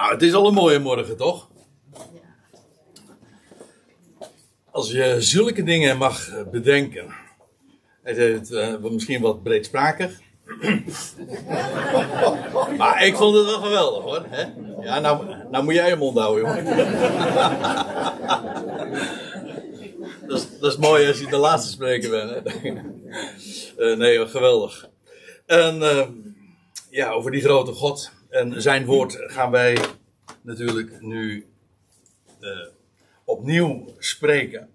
Nou, het is al een mooie morgen, toch? Als je zulke dingen mag bedenken. Hij zei het uh, misschien wat breedsprakig. maar ik vond het wel geweldig hoor. Hè? Ja, nou, nou moet jij je mond houden, jongen. dat, is, dat is mooi als je de laatste spreker bent. Hè? Uh, nee, geweldig. En uh, ja, over die grote God en zijn woord gaan wij natuurlijk nu uh, opnieuw spreken.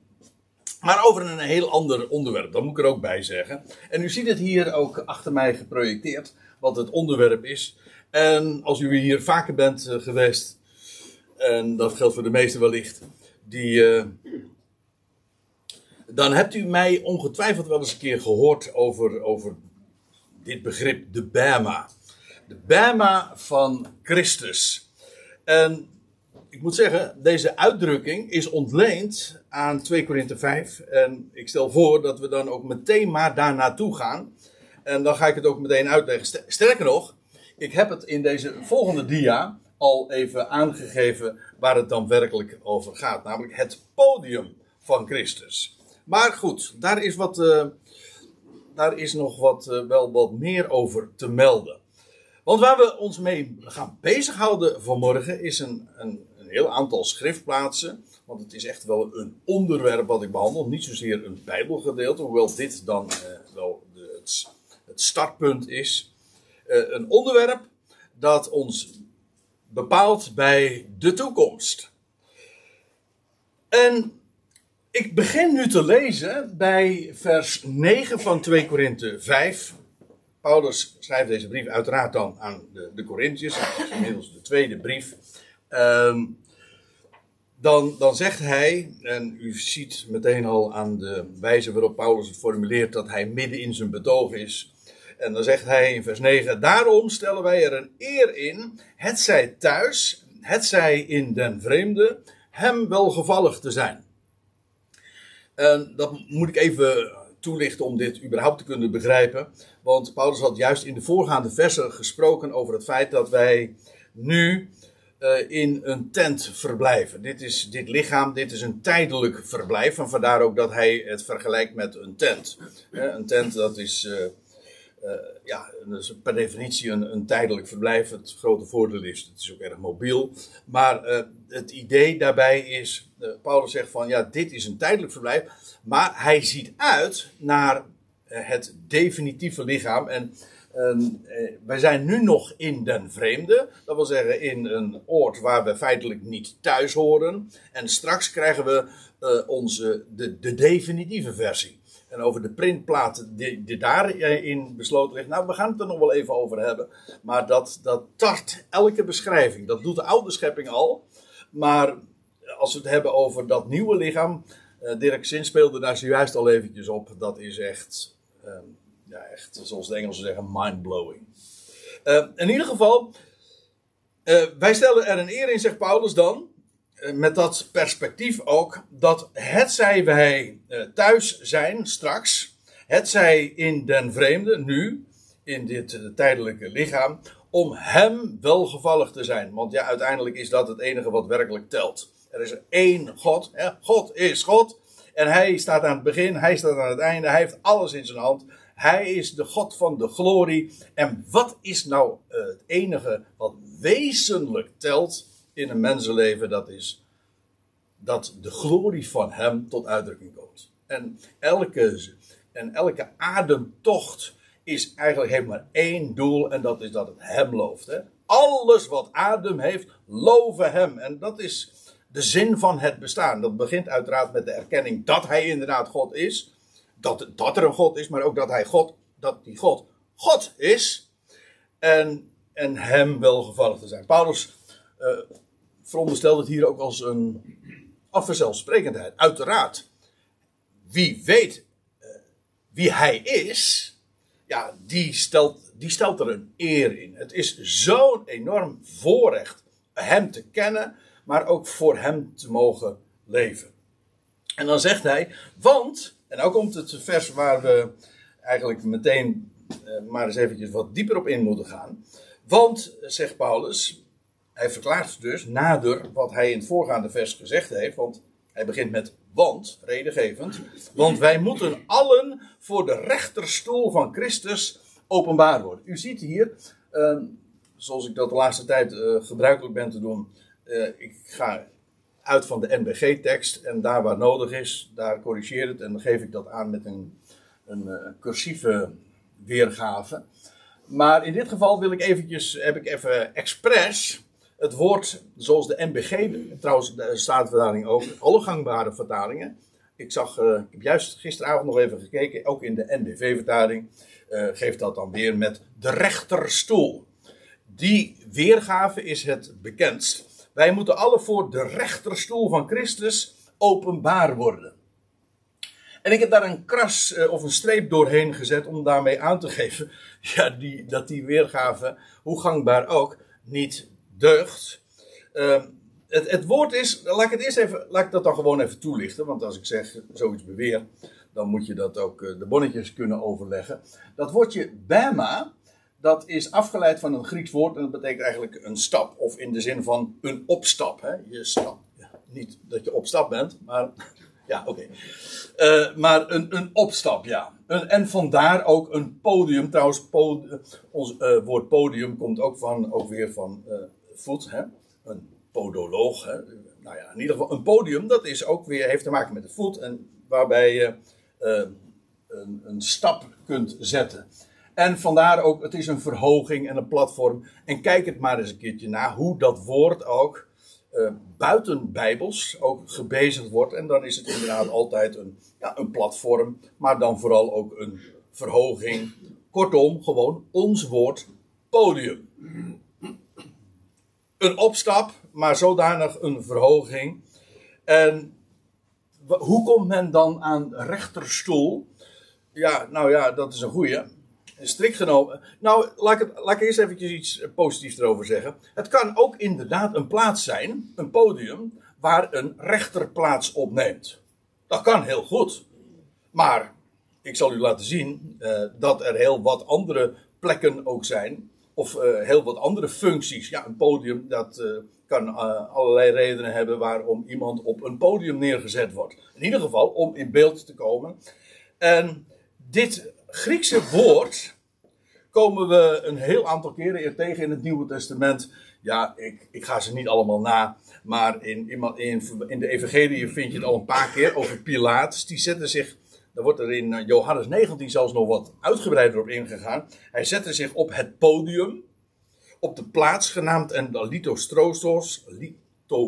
Maar over een heel ander onderwerp, dat moet ik er ook bij zeggen. En u ziet het hier ook achter mij geprojecteerd, wat het onderwerp is. En als u hier vaker bent uh, geweest, en dat geldt voor de meesten wellicht, die, uh, dan hebt u mij ongetwijfeld wel eens een keer gehoord over, over dit begrip, de Bema. De Bema van Christus. En ik moet zeggen, deze uitdrukking is ontleend aan 2 Korinthe 5. En ik stel voor dat we dan ook meteen maar daar naartoe gaan. En dan ga ik het ook meteen uitleggen. Sterker nog, ik heb het in deze volgende dia al even aangegeven waar het dan werkelijk over gaat. Namelijk het podium van Christus. Maar goed, daar is, wat, uh, daar is nog wat, uh, wel wat meer over te melden. Want waar we ons mee gaan bezighouden vanmorgen is een, een, een heel aantal schriftplaatsen. Want het is echt wel een onderwerp wat ik behandel. Niet zozeer een Bijbelgedeelte, hoewel dit dan uh, wel de, het, startpunt is. Uh, een onderwerp dat ons bepaalt bij de toekomst. En ik begin nu te lezen bij vers 9 van 2 Korinthe 5. Paulus schrijft deze brief uiteraard dan aan de, de Corinthiërs. Inmiddels de tweede brief. Um, dan, dan zegt hij, en u ziet meteen al aan de wijze waarop Paulus het formuleert dat hij midden in zijn betoog is. En dan zegt hij in vers 9: Daarom stellen wij er een eer in, het zij thuis, het zij in den vreemde, hem welgevallig te zijn. En dat moet ik even toelichten om dit überhaupt te kunnen begrijpen. Want Paulus had juist in de voorgaande versen gesproken over het feit dat wij nu uh, in een tent verblijven. Dit, is, dit lichaam, dit is een tijdelijk verblijf. En vandaar ook dat hij het vergelijkt met een tent. Een tent, dat is, uh, ja, dat is per definitie een, een, tijdelijk verblijf. Het grote voordeel is, het is ook erg mobiel. Maar het idee daarbij is, Paulus zegt van, ja, dit is een tijdelijk verblijf. Maar hij ziet uit naar het definitieve lichaam. En en, eh, wij zijn nu nog in den vreemde. Dat wil zeggen in een oord waar we feitelijk niet thuis horen. En straks krijgen we uh, onze, de, de definitieve versie. En over de printplaat die, die daarin besloten ligt. Nou, we gaan het er nog wel even over hebben. Maar dat, dat tart elke beschrijving. Dat doet de oude schepping al. Maar als we het hebben over dat nieuwe lichaam. Dirk Zin speelde daar zojuist al eventjes op. Dat is echt. Ehm, ja, echt, zoals de Engelsen zeggen, mindblowing. Uh, in ieder geval, uh, wij stellen er een eer in, zegt Paulus dan, uh, met dat perspectief ook, dat het zij wij thuis zijn straks, het zij in den vreemde, nu, in dit tijdelijke lichaam, om hem welgevallig te zijn. Want ja, uiteindelijk is dat het enige wat werkelijk telt. Er is één God? God is God. En hij staat aan het begin, hij staat aan het einde, hij heeft alles in zijn hand. Hij is de God van de glorie. En wat is nou uh, het enige wat wezenlijk telt in een mensenleven? Dat is dat de glorie van Hem tot uitdrukking komt. En elke, en elke ademtocht is eigenlijk heeft maar één doel en dat is dat het Hem looft. Hè? Alles wat adem heeft, loven Hem. En dat is de zin van het bestaan. Dat begint uiteraard met de erkenning dat Hij inderdaad God is dat, dat er een God is, maar ook dat hij God, dat die God God is. En, en hem welgevallig te zijn. Paulus uh, veronderstelt het hier ook als een afverzelfsprekendheid. Uiteraard, wie weet uh, wie hij is, ja, die stelt, die stelt er een eer in. Het is zo'n enorm voorrecht hem te kennen, maar ook voor hem te mogen leven. En dan zegt hij, want en ook komt het vers waar we eigenlijk meteen uh, maar eens eventjes wat dieper op in moeten gaan. Want, zegt Paulus, hij verklaart dus nader wat hij in het voorgaande vers gezegd heeft. Want hij begint met want, redengevend. Want wij moeten allen voor de rechterstoel van Christus openbaar worden. U ziet hier, uh, zoals ik dat de laatste tijd gebruikelijk ben te doen. Uh, ik ga uit van de NBG-tekst en daar waar nodig is, daar corrigeer het en dan geef ik dat aan met een, een uh, cursieve weergave. Maar in dit geval wil ik eventjes, heb ik even expres het woord zoals de NBG, trouwens de Statenvertaling ook, alle gangbare vertalingen. Ik zag, uh, ik heb juist gisteravond nog even gekeken, ook in de NBV-vertaling uh, geeft dat dan weer met de rechterstoel. Die weergave is het bekendst. Wij moeten alle voor de rechterstoel van Christus openbaar worden. En ik heb daar een kras uh, of een streep doorheen gezet om daarmee aan te geven ja, die, dat die weergave, hoe gangbaar ook, niet deugt. Uh, het, het, woord is, laat ik het eerst even, laat ik dat dan gewoon even toelichten, want als ik zeg zoiets beweer, dan moet je dat ook uh, de bonnetjes kunnen overleggen. Dat woordje bema, dat is afgeleid van een Grieks woord en dat betekent eigenlijk een stap, of in de zin van een opstap. Hè? Je stap, ja, niet dat je op stap bent, maar ja, oké. Uh, maar een, een opstap, ja. En vandaar ook een podium. Trouwens, ons uh, woord podium komt ook, van, ook weer van uh, voet. Hè? Een podoloog. Hè? Nou ja, in ieder geval een podium, dat is ook weer, heeft te maken met de voet. En waarbij je een, een stap kunt zetten. En vandaar ook, het is een verhoging en een platform. En kijk het maar eens een keertje na, hoe dat woord ook uh, buiten Bijbels ook gebezigd wordt. En dan is het inderdaad altijd een, ja, een platform, maar dan vooral ook een verhoging. Kortom, gewoon ons woord podium. Een opstap, maar zodanig een verhoging. En hoe komt men dan aan rechterstoel? Ja, nou ja, dat is een goeie strikt genomen. Nou, laat ik, laat ik eerst eventjes iets positiefs erover zeggen. Het kan ook inderdaad een plaats zijn, een podium, waar een rechter plaats opneemt. Dat kan heel goed. Maar ik zal u laten zien uh, dat er heel wat andere plekken ook zijn. Of uh, heel wat andere functies. Ja, een podium, dat kan allerlei redenen hebben waarom iemand op een podium neergezet wordt. In ieder geval om in beeld te komen. En dit Griekse woord komen we een heel aantal keren tegen in het Nieuwe Testament. Ja, ik, ik ga ze niet allemaal na. Maar in, in, in de Evangelie vind je het al een paar keer over Pilatus. Die zette zich, daar wordt er in Johannes 19 zelfs nog wat uitgebreider op ingegaan. Hij zette zich op het podium. Op de plaats genaamd en Litostrotos.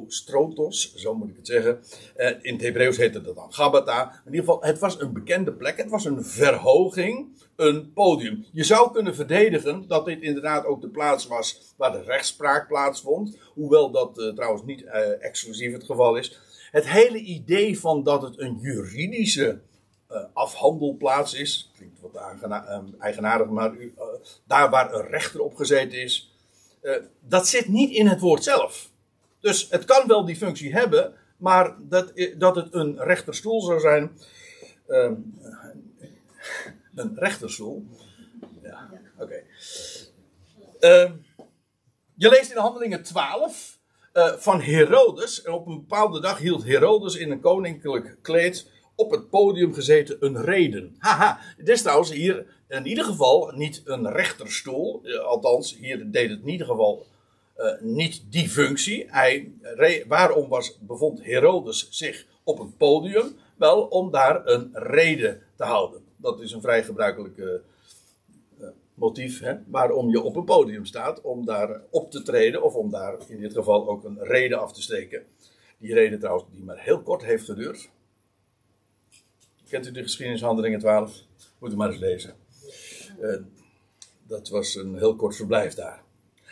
Strotos, zo moet ik het zeggen. Eh, in het Hebreeuws heette dat dan Gabata. In ieder geval, het was een bekende plek. Het was een verhoging, een podium. Je zou kunnen verdedigen dat dit inderdaad ook de plaats was waar de rechtspraak plaatsvond. Hoewel dat uh, trouwens niet uh, exclusief het geval is. Het hele idee van dat het een juridische afhandelplaats is. Klinkt wat eigenaardig, maar daar waar een rechter op gezeten is. dat zit niet in het woord zelf. Dus het kan wel die functie hebben, maar dat, dat het een rechterstoel zou zijn. Um, een rechterstoel. Ja, oké. Okay. Um, je leest in Handelingen 12 uh, van Herodes. En op een bepaalde dag hield Herodes in een koninklijk kleed op het podium gezeten een reden. Haha, dit is trouwens hier in ieder geval niet een rechterstoel. Uh, althans, hier deed het in ieder geval niet die functie. Hij, waarom was, bevond Herodes zich op een podium? Wel om daar een reden te houden. Dat is een vrij gebruikelijk uh, motief. Hè? Waarom je op een podium staat. Om daar op te treden. Of om daar in dit geval ook een reden af te steken. Die reden trouwens die maar heel kort heeft geduurd. Kent u de geschiedenishandelingen 12? Moet u maar eens lezen. Dat was een heel kort verblijf daar.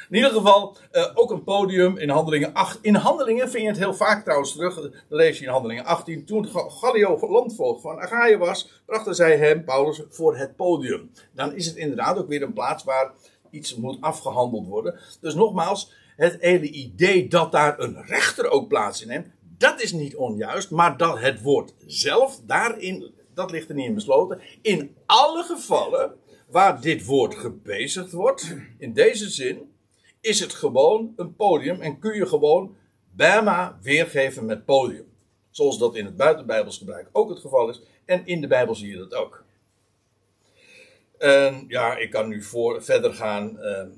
In ieder geval uh, ook een podium in Handelingen 8. In Handelingen vind je het heel vaak trouwens terug. Dan lees je in Handelingen 18. Toen Gallio landvoogd van Achaia was, brachten zij hem, Paulus, voor het podium. Dan is het inderdaad ook weer een plaats waar iets moet afgehandeld worden. Dus nogmaals, het hele idee dat daar een rechter ook plaats in neemt, dat is niet onjuist. Maar dat het woord zelf daarin, dat ligt er niet in besloten. In alle gevallen waar dit woord gebezigd wordt, in deze zin, is het gewoon een podium en kun je gewoon Bama weergeven met podium. Zoals dat in het buitenbijbels gebruik ook het geval is. En in de Bijbel zie je dat ook. En ja, ik kan nu voor, verder gaan. Ehm,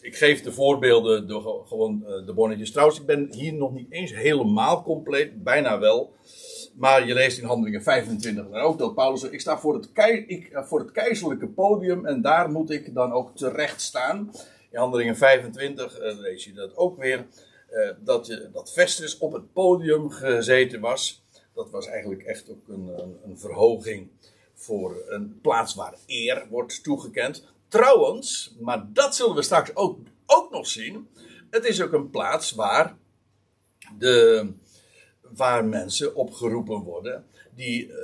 ik geef de voorbeelden door gewoon eh, de bonnetjes. Trouwens, ik ben hier nog niet eens helemaal compleet, bijna wel. Maar je leest in Handelingen 25 dan ook dat Paulus ik sta voor het, ik, eh, voor het keizerlijke podium en daar moet ik dan ook terecht staan. In Handelingen 25 uh, eh, lees je dat ook weer. Uh, dat, je, dat Festus op het podium gezeten was. Dat was eigenlijk echt ook een, een, verhoging voor een plaats waar eer wordt toegekend. Trouwens, maar dat zullen we straks ook, ook nog zien. Het is ook een plaats waar, de, waar mensen opgeroepen worden die uh,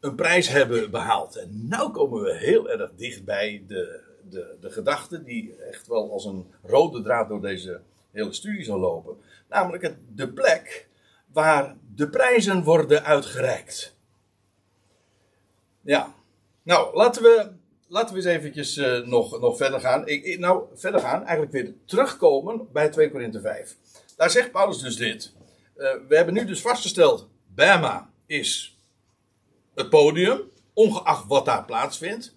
een prijs hebben behaald. En nu komen we heel erg dicht bij de, de, de gedachte die echt wel als een rode draad door deze hele studie zal lopen. Namelijk het, de plek waar de prijzen worden uitgereikt. Ja, nou laten we laten we eens eventjes uh, nog, nog verder gaan. Ik, nou, verder gaan, eigenlijk weer terugkomen bij 2 Korinthe 5. Daar zegt Paulus dus dit. Uh, we hebben nu dus vastgesteld, Bama is het podium, ongeacht wat daar plaatsvindt.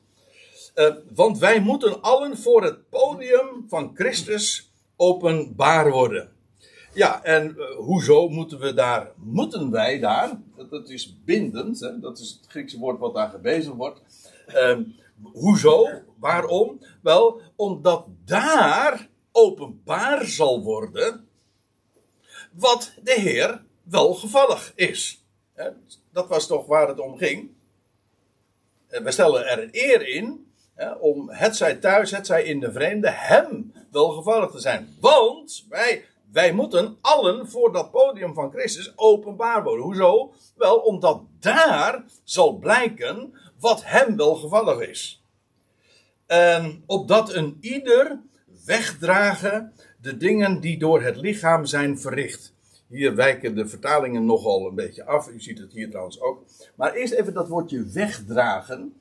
Uh, want wij moeten allen voor het podium van Christus openbaar worden. Ja, en hoezo moeten we daar, moeten wij daar, dat, is bindend, hè? dat is het Griekse woord wat daar gebezigd wordt. Ehm, Hoezo? Waarom? Wel, omdat daar openbaar zal worden wat de Heer welgevallig is. Dat was toch waar het om ging. We stellen er een eer in om het zij thuis, het zij in de vreemde, hem welgevallig te zijn. Want wij, wij moeten allen voor dat podium van Christus openbaar worden. Hoezo? Wel, omdat daar zal blijken wat hem wel gevallig is. En opdat een ieder wegdragen de dingen die door het lichaam zijn verricht. Hier wijken de vertalingen nogal een beetje af. U ziet het hier trouwens ook. Maar eerst even dat woordje wegdragen.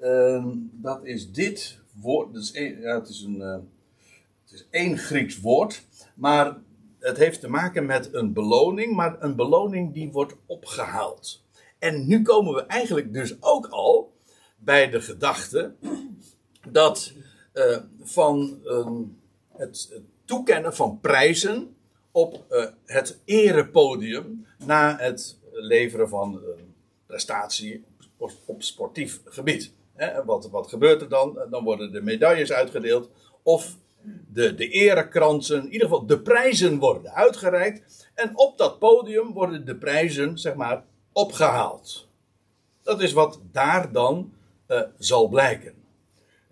Uh, dat is dit woord. Ja, het, is een, uh, het is één Grieks woord. Maar het heeft te maken met een beloning. Maar een beloning die wordt opgehaald. En nu komen we eigenlijk dus ook al bij de gedachte dat uh, van uh, het toekennen van prijzen op uh, het erepodium na het leveren van prestatie op sportief gebied. Wat, wat gebeurt er dan? Dan worden de medailles uitgedeeld of de, de erekransen, in ieder geval de prijzen worden uitgereikt. En op dat podium worden de prijzen, zeg maar, opgehaald. Dat is wat daar dan uh, zal blijken.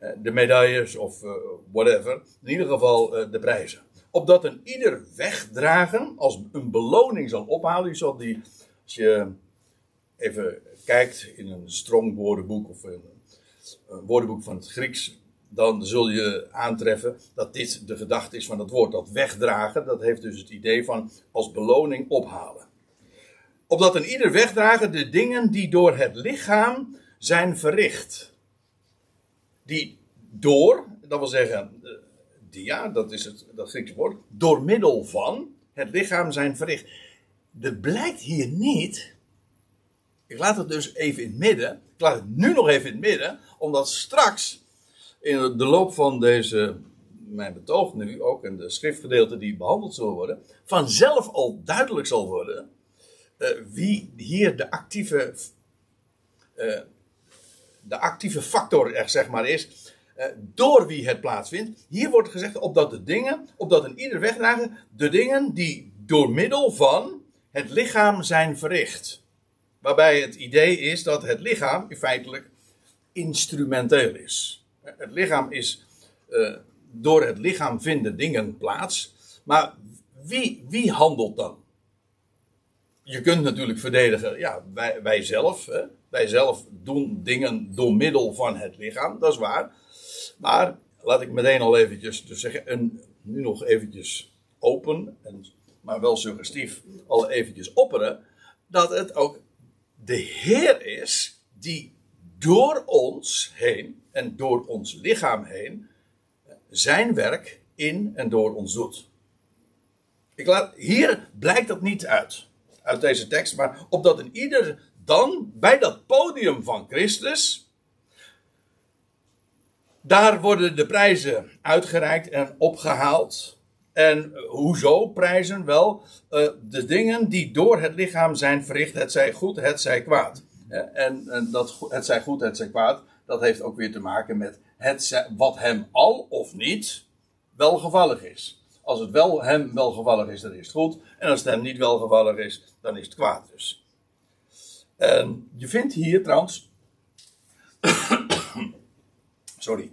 Uh, de medailles of uh, whatever. In ieder geval de prijzen. Opdat een ieder wegdragen als een beloning zal ophalen. Je zal die, als je even kijkt in een strong woordenboek of een, een woordenboek van het Grieks. Dan zul je aantreffen dat dit de gedachte is van het woord. Dat wegdragen, dat heeft dus het idee van als beloning ophalen opdat een ieder wegdragen de dingen die door het lichaam zijn verricht. Die door, dat wil zeggen, dia, dat is het dat Griekse woord, door middel van het lichaam zijn verricht. Er blijkt hier niet, ik laat het dus even in het midden, ik laat het nu nog even in het midden, omdat straks in de loop van deze, mijn betoog nu ook, en de schriftgedeelte die behandeld zullen worden, vanzelf al duidelijk zal worden uh, wie hier de actieve, uh, de actieve factor zeg maar is, uh, door wie het plaatsvindt. Hier wordt gezegd opdat de dingen, opdat een ieder wegdragen, de dingen die door middel van het lichaam zijn verricht. Waarbij het idee is dat het lichaam feitelijk instrumenteel is. Het lichaam is, door het lichaam vinden dingen plaats. Maar wie, wie handelt dan? je kunt natuurlijk verdedigen, ja, wij, wij zelf, hè, wij zelf doen dingen door middel van het lichaam, dat is waar. Maar laat ik meteen al eventjes, dus zeggen, en nu nog eventjes open, en, maar wel suggestief, al eventjes opperen, dat het ook de Heer is die door ons heen en door ons lichaam heen zijn werk in en door ons doet. Ik laat, hier blijkt dat niet uit, uit deze tekst, maar opdat in ieder dan bij dat podium van Christus, daar worden de prijzen uitgereikt en opgehaald. En hoezo prijzen? Wel, uh, de dingen die door het lichaam zijn verricht, het zij goed, het zij kwaad. En, en dat het zij goed, het zij kwaad, dat heeft ook weer te maken met het, wat hem al of niet welgevallig is. Als het wel hem welgevallig is, dan is het goed. En als het hem niet welgevallig is, dan is het kwaad dus. En je vindt hier trouwens. sorry.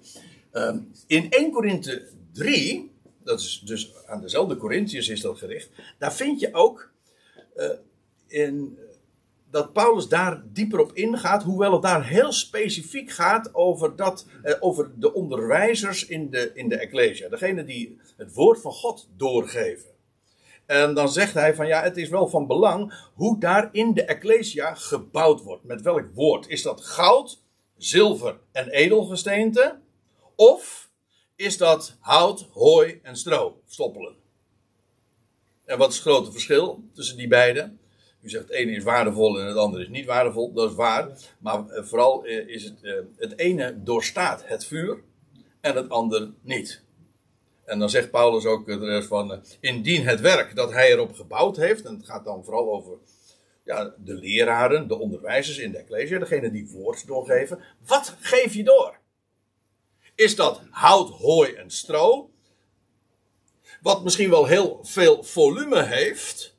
Ehm, in 1 Korinthe 3, dat is dus aan dezelfde Corinthiërs is dat gericht. Daar vind je ook uh, in dat Paulus daar dieper op ingaat, hoewel het daar heel specifiek gaat over, dat, eh, over de onderwijzers in de, in de Ecclesia. Degene die het woord van God doorgeven. En dan zegt hij van ja, het is wel van belang hoe daar in de Ecclesia gebouwd wordt. Met welk woord? Is dat goud, zilver en edelgesteente? Of is dat hout, hooi en stro, stoppelen? En wat is het grote verschil tussen die beiden? U zegt het ene is waardevol en het andere is niet waardevol. Dat is waar. Maar eh, vooral eh, is het, eh, het ene doorstaat het vuur en het andere niet. En dan zegt Paulus ook van, indien het werk dat hij erop gebouwd heeft, en het gaat dan vooral over ja, de leraren, de onderwijzers in de Ecclesia, degene die woord doorgeven. Wat geef je door? Is dat hout, hooi en stro? Wat misschien wel heel veel volume heeft,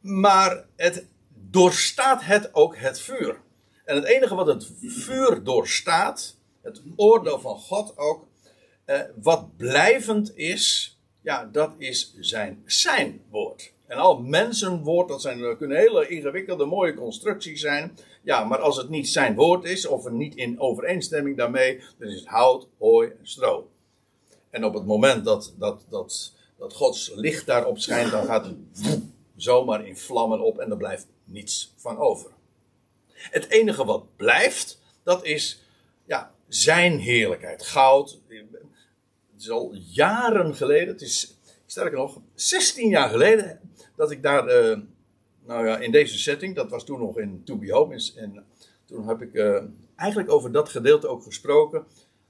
maar het doorstaat het ook het vuur. En het enige wat het vuur doorstaat, het oordeel van God ook, eh, wat blijvend is, ja, dat is zijn, zijn woord. En al mensenwoord, dat, zijn, kunnen hele ingewikkelde, mooie constructies zijn. Ja, maar als het niet zijn woord is, of er niet in overeenstemming daarmee, dan is het hout, hooi en stro. En op het moment dat, dat, dat, dat Gods licht daarop schijnt, dan gaat het zomaar in vlammen op en er blijft niets van over. Het enige wat blijft, dat is ja, zijn heerlijkheid. Goud. Het is al jaren geleden, het is sterker nog, 16 jaar geleden, dat ik daar, uh, nou ja, in deze setting, dat was toen nog in To Be Home, en toen heb ik uh, eigenlijk over dat gedeelte ook gesproken,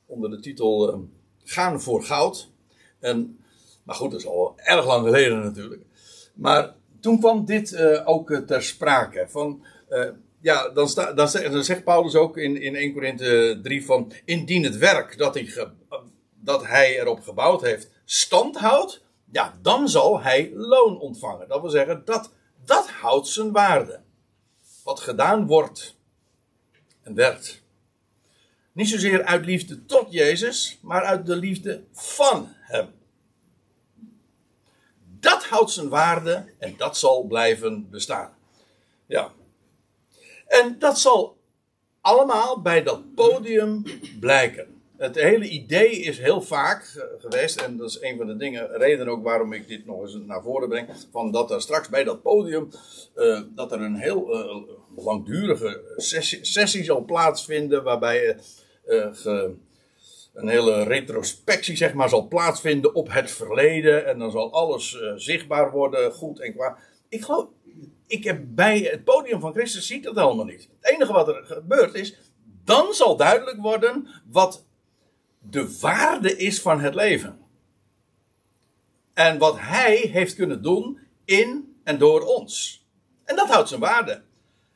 onder de titel uh, Gaan voor goud. En, maar goed, dat is al erg lang geleden natuurlijk. Maar toen kwam dit uh, ook ter sprake. Van, ja, dan, sta, dan, zegt, Paulus ook in, in 1 Korinthe 3 van... Indien het werk dat hij, dat hij erop gebouwd heeft stand houdt... Ja, dan zal hij loon ontvangen. Dat wil zeggen, dat, dat houdt zijn waarde. Wat gedaan wordt en werd. Niet zozeer uit liefde tot Jezus, maar uit de liefde van hem dat houdt zijn waarde en dat zal blijven bestaan. Ja. En dat zal allemaal bij dat podium blijken. Het hele idee is heel vaak geweest, en dat is een van de dingen, reden ook waarom ik dit nog eens naar voren breng, van dat er straks bij dat podium, uh, dat er een heel uh, langdurige sessie, zal plaatsvinden, waarbij ge, een hele retrospectie zeg maar, zal plaatsvinden op het verleden. En dan zal alles zichtbaar worden, goed en kwaad. Ik geloof, ik heb bij het podium van Christus zie ik dat helemaal niet. Het enige wat er gebeurt is, dan zal duidelijk worden wat de waarde is van het leven. En wat hij heeft kunnen doen in en door ons. En dat houdt zijn waarde.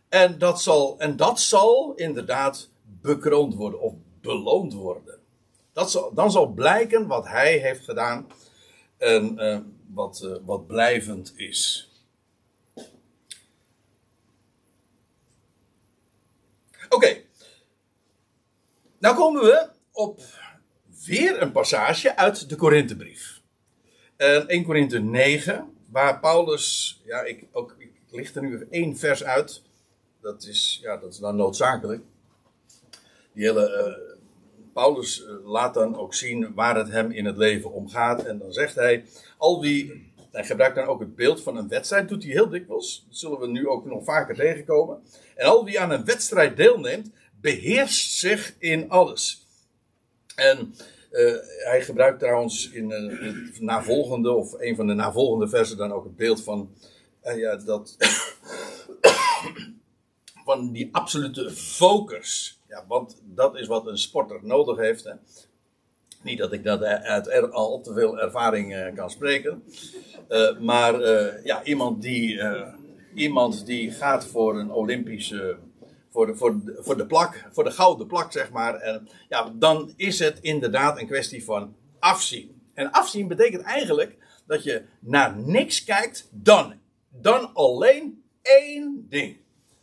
En dat zal, en dat zal inderdaad bekroond worden of beloond worden. Dat zal, dan zal blijken wat hij heeft gedaan en uh, wat, uh, wat blijvend is. Oké. Okay. Nou komen we op weer een passage uit de Korinthebrief. Uh, 1 Korinthe 9, waar Paulus, ja, ik, ook, ik licht er nu één vers uit. Dat is, ja, dat is dan noodzakelijk. Die hele eh, Paulus eh, laat dan ook zien waar het hem in het leven om gaat. En dan zegt hij, al wie, hij gebruikt dan ook het beeld van een wedstrijd, doet hij heel dikwijls. Dat zullen we nu ook nog vaker tegenkomen. En al wie aan een wedstrijd deelneemt, beheerst zich in alles. En Uh, hij gebruikt trouwens in het navolgende, of een van de navolgende versen, dan ook het beeld van. Uh, ja, dat. van die absolute focus. Ja, want dat is wat een sporter nodig heeft. Hè. Niet dat ik dat uit er, al te veel ervaring kan spreken. maar ja, iemand die, iemand die gaat voor een Olympische voor de, voor, de, voor de plak, voor de gouden plak, zeg maar. En, ja, dan is het inderdaad een kwestie van afzien. En afzien betekent eigenlijk dat je naar niks kijkt dan, dan alleen één ding.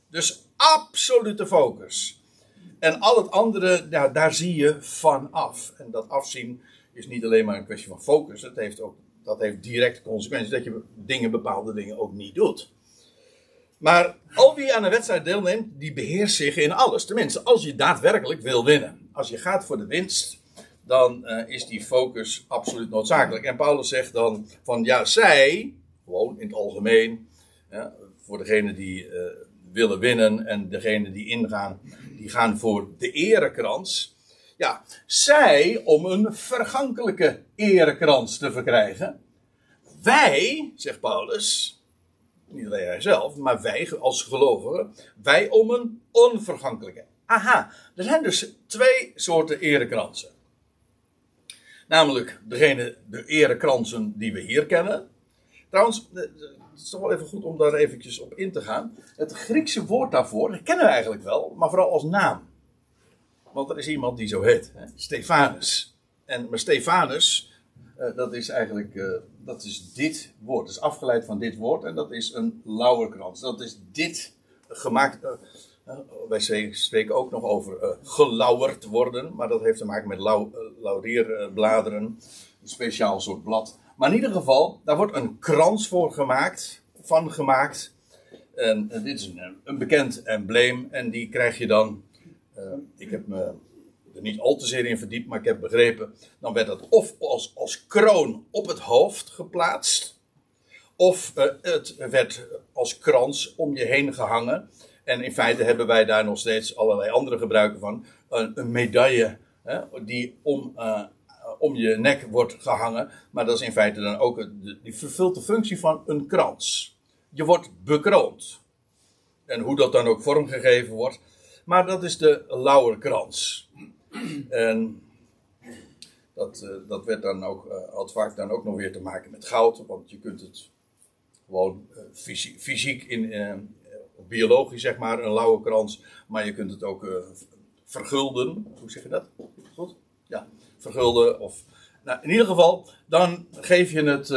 Dus absolute focus. En al het andere, ja, daar zie je van af. En dat afzien is niet alleen maar een kwestie van focus. Het heeft ook, dat heeft directe consequenties dat je dingen, bepaalde dingen ook niet doet. Maar al wie aan een wedstrijd deelneemt, die beheerst zich in alles. Tenminste, als je daadwerkelijk wil winnen. Als je gaat voor de winst, dan uh, is die focus absoluut noodzakelijk. En Paulus zegt dan van ja, zij, gewoon in het algemeen, voor degenen die uh, willen winnen en degenen die ingaan, die gaan voor de erekrans. Ja, zij om een vergankelijke erekrans te verkrijgen. Wij, zegt Paulus, niet alleen hij zelf, maar wij als gelovigen, wij om een onvergankelijke. Aha, er zijn dus twee soorten erekransen. Namelijk degene, de erekransen die we hier kennen. Trouwens, het is toch wel even goed om daar eventjes op in te gaan. Het Griekse woord daarvoor, kennen we eigenlijk wel, maar vooral als naam. Want er is iemand die zo heet, hè? Stefanus. En, maar Stefanus, uh, dat is eigenlijk, uh, dat is dit woord. Dat is afgeleid van dit woord en dat is een lauwerkrans. Dat is dit gemaakt. Uh, wij spreken ook nog over gelauwerd worden, maar dat heeft te maken met lau laurierbladeren, een speciaal soort blad. Maar in ieder geval, daar wordt een krans voor gemaakt, van gemaakt. En dit is een, een, bekend embleem en die krijg je dan. ik heb me niet al te zeer in verdiept, maar ik heb begrepen. Dan werd dat of als, als kroon op het hoofd geplaatst. Of uh, het werd als krans om je heen gehangen. En in feite hebben wij daar nog steeds allerlei andere gebruiken van. Een, een medaille hè, die om, uh, om je nek wordt gehangen. Maar dat is in feite dan ook, die vervult de functie van een krans. Je wordt bekroond. En hoe dat dan ook vormgegeven wordt. Maar dat is de lauwerkrans. En dat, uh, dat werd dan ook, uh, had vaak dan ook nog weer te maken met goud, want je kunt het gewoon uh, fysiek, fysiek in, biologisch zeg maar, een lauwe krans, maar je kunt het ook vergulden. Hoe zeg je dat? Goed? Ja, vergulden of. Nou, in ieder geval, dan geef je het.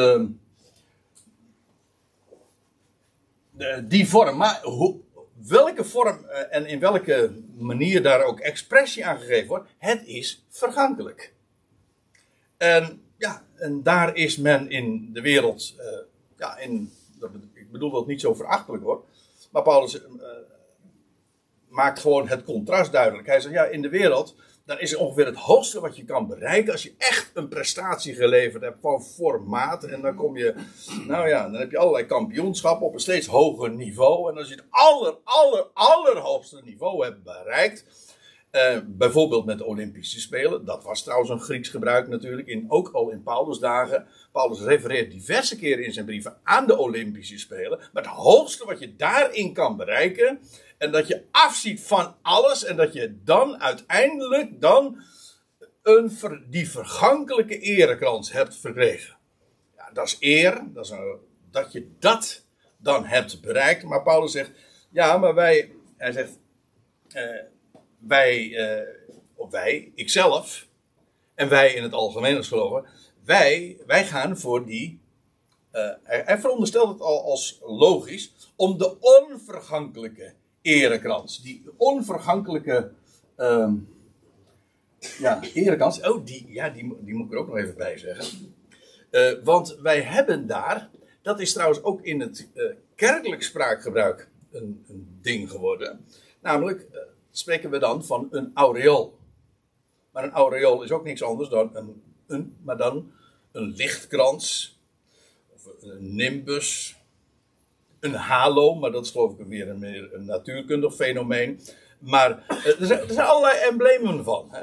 die vorm. Maar hoe, welke vorm eh, en in welke manier daar ook expressie aan gegeven wordt, het is vergankelijk. En ja, en daar is men in de wereld, uh, ja, in, ik bedoel dat niet zo verachtelijk wordt, maar Paulus uh, maakt gewoon het contrast duidelijk. Hij zegt, ja, in de wereld dan is ongeveer het hoogste wat je kan bereiken als je echt een prestatie geleverd hebt van formaat. En dan kom je, nou ja, dan heb je allerlei kampioenschappen op een steeds hoger niveau. En als je het aller, aller, allerhoogste niveau hebt bereikt, eh, bijvoorbeeld met de Olympische Spelen, dat was trouwens een Grieks gebruik natuurlijk, in, ook al in Paulus' dagen. Paulus refereert diverse keren in zijn brieven aan de Olympische Spelen. Maar het hoogste wat je daarin kan bereiken, en dat je afziet van alles en dat je dan uiteindelijk dan een die vergankelijke erekrans hebt verkregen. Ja, dat is eer, dat, is een, dat je dat dan hebt bereikt. Maar Paulus zegt, ja, maar wij, hij zegt, uh, wij, uh, of wij, ikzelf, en wij in het algemeen als geloven, wij, wij gaan voor die, hij, hij veronderstelt het al als logisch, om de onvergankelijke erekrans. Die onvergankelijke um, ja, erekrans. Oh, die, ja, die, die moet ik er ook nog even bij zeggen. Uh, want wij hebben daar, dat is trouwens ook in het uh, kerkelijk spraakgebruik een, een, ding geworden. Namelijk uh, spreken we dan van een aureool. Maar een aureool is ook niks anders dan een, een, maar dan een lichtkrans. Of een nimbus een halo, maar dat is geloof ik weer een, meer een natuurkundig fenomeen. Maar eh, er zijn, er allerlei emblemen van. Hè?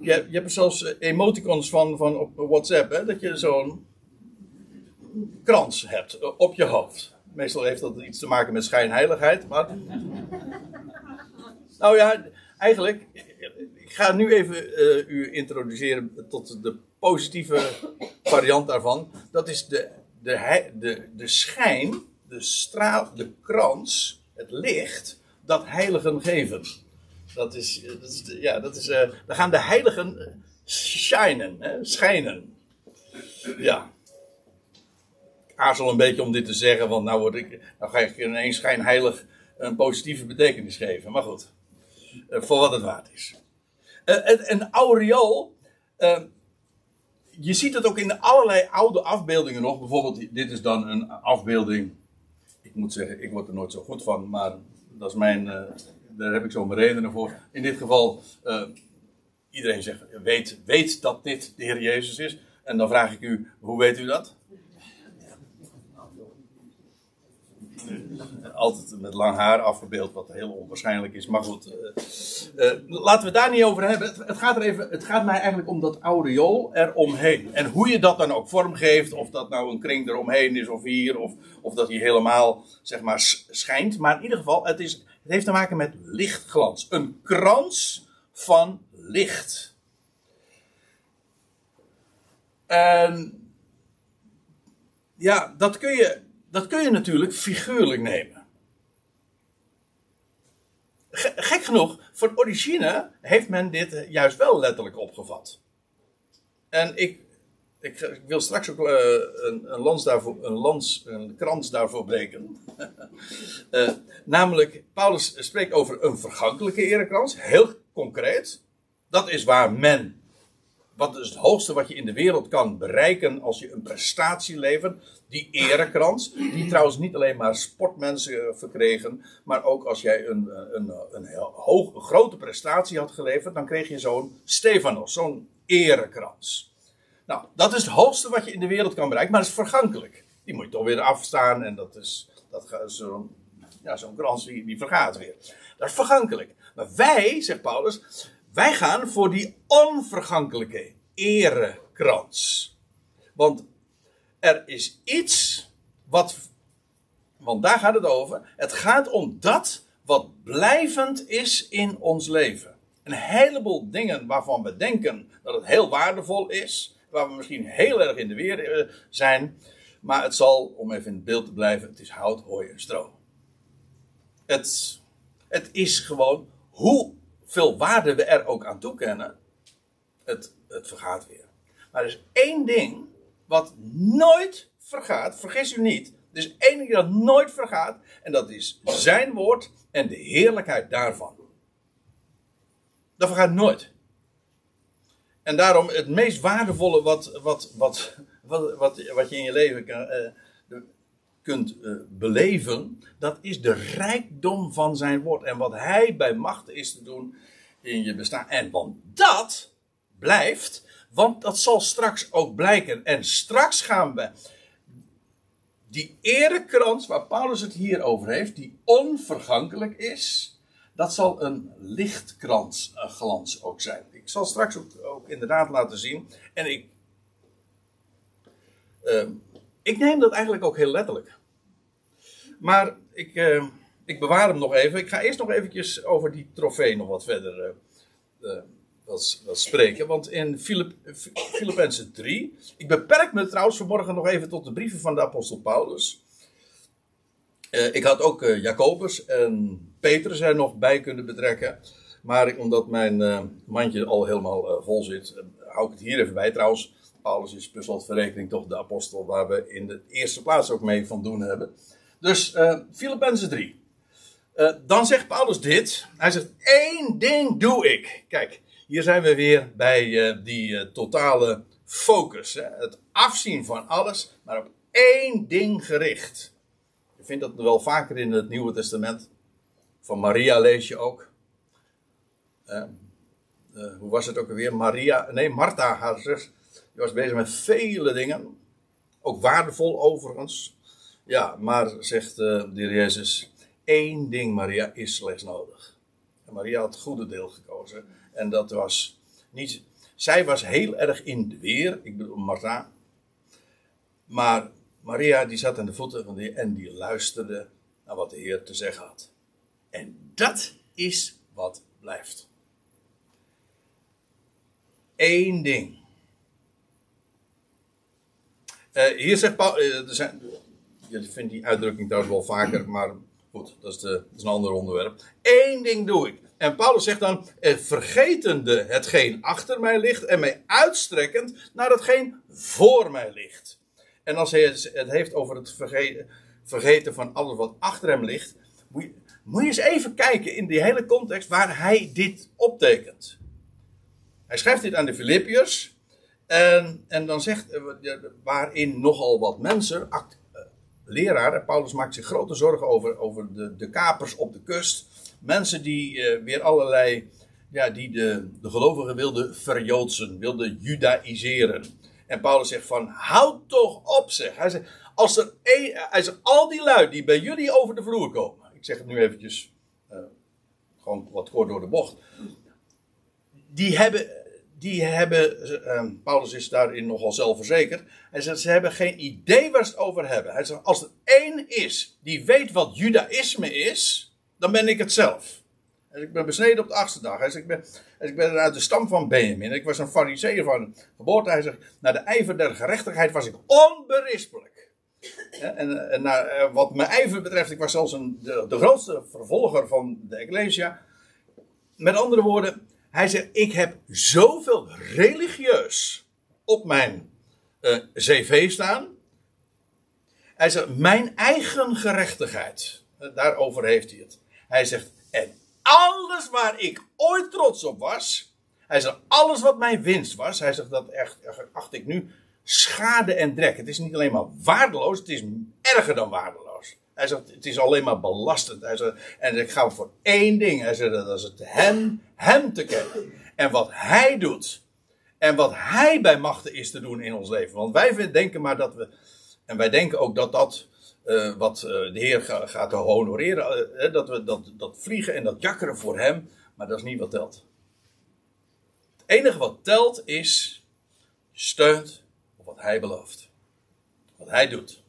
je, je hebt zelfs emoticons van, van op WhatsApp, hè, dat je zo'n krans hebt op je hoofd. Meestal heeft dat iets te maken met schijnheiligheid, maar. Nou ja, eigenlijk. Ik ga nu even u introduceren tot de positieve variant daarvan. Dat is de, de, de, de schijn, de straal, de krans, het licht dat heiligen geven. Dat is, is ja, dat is, uh, dan gaan de heiligen shinen, hè, schijnen. Ja. Ik aarzel een beetje om dit te zeggen, want nou, word ik, nou ga ik ineens schijnheilig een positieve betekenis geven. Maar goed, voor wat het waard is. Een aureool, je ziet het ook in allerlei oude afbeeldingen nog. Bijvoorbeeld, dit is dan een afbeelding. Moet zeggen, ik word er nooit zo goed van, maar dat is mijn, uh, daar heb ik zo mijn redenen voor. In dit geval, uh, iedereen zegt, weet, weet dat dit de Heer Jezus is. En dan vraag ik u, hoe weet u dat? Altijd met lang haar afgebeeld, wat heel onwaarschijnlijk is. Maar goed, uh, uh, laten we het daar niet over hebben. Het, het, gaat er even, het gaat mij eigenlijk om dat aureool eromheen. En hoe je dat dan ook vormgeeft, of dat nou een kring eromheen is of hier, of, of dat hij helemaal zeg maar schijnt. Maar in ieder geval, het, is, het heeft te maken met lichtglans. Een krans van licht. En ja, dat kun je, dat kun je natuurlijk figuurlijk nemen gek genoeg, van origine heeft men dit juist wel letterlijk opgevat. En ik, ik, wil straks ook uh, een, een, daarvoor, een, een krans daarvoor breken. uh, namelijk, Paulus spreekt over een vergankelijke erekrans, heel concreet. Dat is waar men wat is het hoogste wat je in de wereld kan bereiken als je een prestatie levert? Die erekrans. Die trouwens niet alleen maar sportmensen eh, verkregen. Maar ook als jij een, eh, een, een, een heel hoog, grote prestatie had geleverd. Dan kreeg je zo'n Stefanos, zo'n erekrans. Nou, dat is het hoogste wat je in de wereld kan bereiken. Maar dat is vergankelijk. Die moet je toch weer afstaan. En dat is, dat, zo'n ja, zo'n krans die, die vergaat weer. Dat is vergankelijk. Maar wij, zegt Paulus, wij gaan voor die onvergankelijke erekrans. Want er is iets wat. Want daar gaat het over. Het gaat om dat wat blijvend is in ons leven. Een heleboel dingen waarvan we denken dat het heel waardevol is. Waar we misschien heel erg in de weer eh, zijn. Maar het zal, om even in het beeld te blijven, het is hout, hooi en stro. Het, het is gewoon hoe veel waarde we er ook aan toekennen, het, het vergaat weer. Maar er is één ding wat nooit vergaat, vergis u niet. Er is één ding dat nooit vergaat, en dat is zijn woord en de heerlijkheid daarvan. Dat vergaat nooit. En daarom het meest waardevolle wat, wat, wat, wat, wat, wat je in je leven kan, uh, kunt uh, beleven, dat is de rijkdom van zijn woord. En wat hij bij macht is te doen in je bestaan. En want dat blijft, want dat zal straks ook blijken. En straks gaan we die erekrans waar Paulus het hier over heeft, die onvergankelijk is, dat zal een lichtkrans een glans ook zijn. Ik zal straks ook, ook inderdaad laten zien. En ik, uh, ik neem dat eigenlijk ook heel letterlijk. Maar ik, uh, ik bewaar hem nog even. Ik ga eerst nog eventjes over die trofee nog wat verder uh, uh, wat, wat, spreken. Want in Filippenzen 3. Ik beperk me trouwens vanmorgen nog even tot de brieven van de apostel Paulus. Uh, ik had ook Jacobus en Petrus er nog bij kunnen betrekken. Maar omdat mijn mandje al helemaal vol zit, hou ik het hier even bij. Trouwens, Paulus is per slotverrekening toch de apostel waar we in de eerste plaats ook mee van doen hebben. Dus uh, Filippenzen 3. Uh, dan zegt Paulus dit. Hij zegt: één ding doe ik. Kijk, hier zijn we weer bij uh, die totale focus. Hè? Het afzien van alles, maar op één ding gericht. Je vindt dat wel vaker in het Nieuwe Testament. Van Maria lees je ook. hoe was het ook alweer? Maria, nee, Martha, haar zus, die was bezig met vele dingen. Ook waardevol overigens. Ja, maar zegt de heer Jezus, één ding, Maria, is slechts nodig. En Maria had het goede deel gekozen. En dat was Niet, zij was heel erg in de weer, ik bedoel Martha. Maar Maria die zat aan de voeten van de Heer en die luisterde naar wat de Heer te zeggen had. En dat is wat blijft. Eén ding. Uh, hier zegt Paul, uh, er zijn, je vindt die uitdrukking trouwens wel vaker, maar goed, dat is, de, dat is een ander onderwerp. Eén ding doe ik. En Paulus zegt dan, eh, vergetende hetgeen achter mij ligt en mij uitstrekkend naar hetgeen voor mij ligt. En als hij het heeft over het vergeten, van alles wat achter hem ligt, moet je, moet eens even kijken in die hele context waar hij dit optekent. Hij schrijft dit aan de Filippiërs. En, en dan zegt, eh, waarin nogal wat mensen, act, eh, leraren, Paulus maakt zich grote zorgen over, over de, de kapers op de kust. Mensen die uh, weer allerlei, ja, die de, de gelovigen wilden verjoodsen, wilden judaïseren. En Paulus zegt van, houd toch op zeg. Hij zegt, als er een, hij zegt, al die lui die bij jullie over de vloer komen. Ik zeg het nu eventjes, gewoon wat kort door de bocht. Die hebben, die hebben uh, Paulus is daarin nogal zelfverzekerd. Hij zegt, ze hebben geen idee waar ze het over hebben. Hij zegt, als er één is die weet wat judaïsme is, dan ben ik het zelf. En ik ben besneden op de achtste dag. Hij zegt, ik ben, ik ben uit de stam van Benjamin. Ik was een fariseer van geboorte. Hij zegt, naar de ijver der gerechtigheid was ik onberispelijk. En, en naar, eh, wat mijn ijver betreft, ik was zelfs een, de, de grootste vervolger van de Ecclesia. Met andere woorden, hij zegt, ik heb zoveel religieus op mijn uh, cv staan. Hij zegt, mijn eigen gerechtigheid. Daarover heeft hij het. Hij zegt, en alles waar ik ooit trots op was. Hij zegt, alles wat mijn winst was. Hij zegt, dat echt, acht ik nu schade en drek. Het is niet alleen maar waardeloos, het is erger dan waardeloos. Hij zegt, het is alleen maar belastend. Hij zegt, en ik ga voor één ding. Hij zegt, dat is het hem, hem te kennen. En wat hij doet. En wat hij bij machten is te doen in ons leven. Want wij denken maar dat we, en wij denken ook dat dat uh, wat uh, de Heer ga, gaat honoreren. Uh, dat we dat, dat vliegen en dat jakkeren voor Hem. Maar dat is niet wat telt. Het enige wat telt is. Steunt op wat Hij belooft. Wat Hij doet.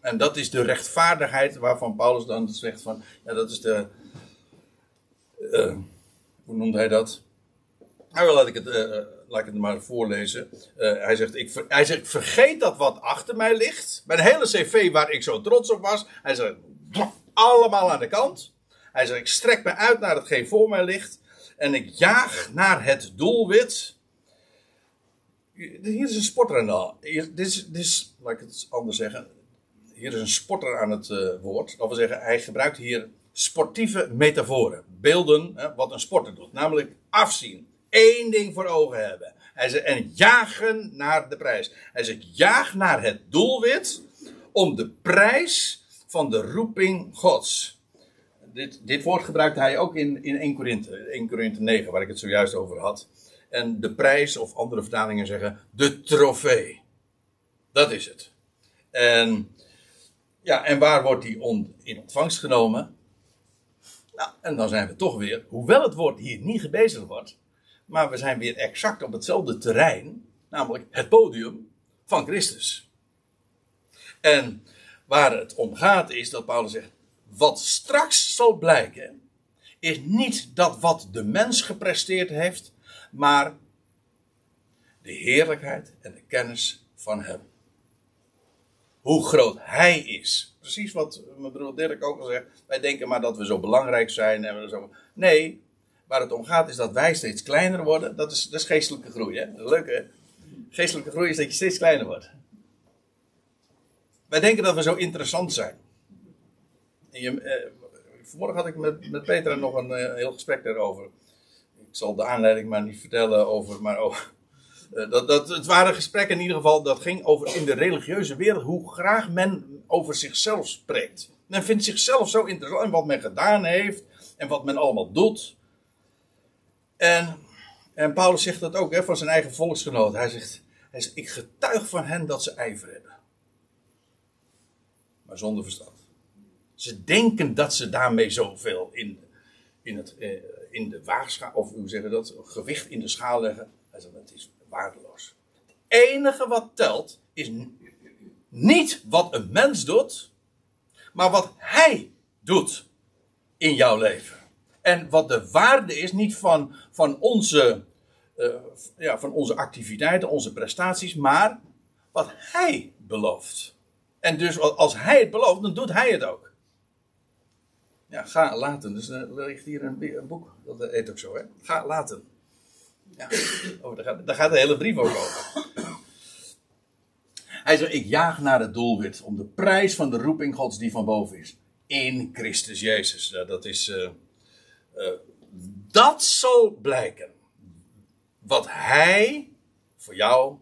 En dat is de rechtvaardigheid waarvan Paulus dan zegt van. Ja, dat is de. Hoe noemt hij dat? Nou, laat ik het laat ik het maar voorlezen. Hij, zegt, ik, hij zegt, vergeet dat wat achter mij ligt. Mijn hele cv waar ik zo trots op was. Hij zegt, allemaal aan de kant. Hij zegt, ik strek me uit naar hetgeen voor mij ligt. En ik jaag naar het doelwit. Hier is een sporter aan dit, is, dit is, laat ik het anders zeggen. Hier is een sporter aan het woord. Dat wil zeggen, hij gebruikt hier sportieve metaforen. Beelden, hè, wat een sporter doet. Namelijk afzien één ding voor ogen hebben. Hij en jagen naar de prijs. Hij zegt, jaag naar het doelwit om de prijs van de roeping Gods. Dit, dit woord gebruikt hij ook in, in 1 Korinthe, 1 Korinthe 9, waar ik het zojuist over had. En de prijs, of andere vertalingen zeggen, de trofee. Dat is het. En, ja, en waar wordt die in ontvangst genomen? Nou, en dan zijn we toch weer, hoewel het woord hier niet gebezigd wordt, maar we zijn weer exact op hetzelfde terrein, namelijk het podium van Christus. En waar het om gaat is dat Paulus zegt, wat straks zal blijken, is niet dat wat de mens gepresteerd heeft, maar de heerlijkheid en de kennis van hem. Hoe groot hij is. Precies wat mijn broer Dirk ook al zegt. Wij denken maar dat we zo belangrijk zijn. En we zo... Nee, waar het om gaat is dat wij steeds kleiner worden. Dat is, dat is geestelijke groei. Hè? Leuk hè? Geestelijke groei is dat je steeds kleiner wordt. Wij denken dat we zo interessant zijn. En je, eh, vanmorgen had ik met, met Peter nog een eh, heel gesprek daarover. Ik zal de aanleiding maar niet vertellen over. Maar over dat, dat, het waren gesprekken in ieder geval. Dat ging over in de religieuze wereld. Hoe graag men over zichzelf spreekt. Men vindt zichzelf zo interessant. En wat men gedaan heeft. En wat men allemaal doet. En, en Paulus zegt dat ook hè, van zijn eigen volksgenoot. Hij zegt, hij ik getuig van hen dat ze ijver hebben. Maar zonder verstand. Ze denken dat ze daarmee zoveel in, in, het, eh, in de waagschaal, of hoe zeggen dat, gewicht in de schaal leggen. Hij zegt, het is waardeloos. Het enige wat telt is niet wat een mens doet, maar wat hij doet in jouw leven. En wat de waarde is, niet van, van, onze, uh, ja, van onze activiteiten, onze prestaties, maar wat hij belooft. En dus als hij het belooft, dan doet hij het ook. Ja, ga laten. Dus er ligt hier een, een boek, dat heet ook zo, hè? Ga laten. Ja, oh, daar, gaat, daar gaat de hele brief over. Hij zegt, ik jaag naar het doelwit om de prijs van de roeping gods die van boven is. In Christus Jezus. dat is... Uh, uh, dat zal blijken. Wat hij voor jou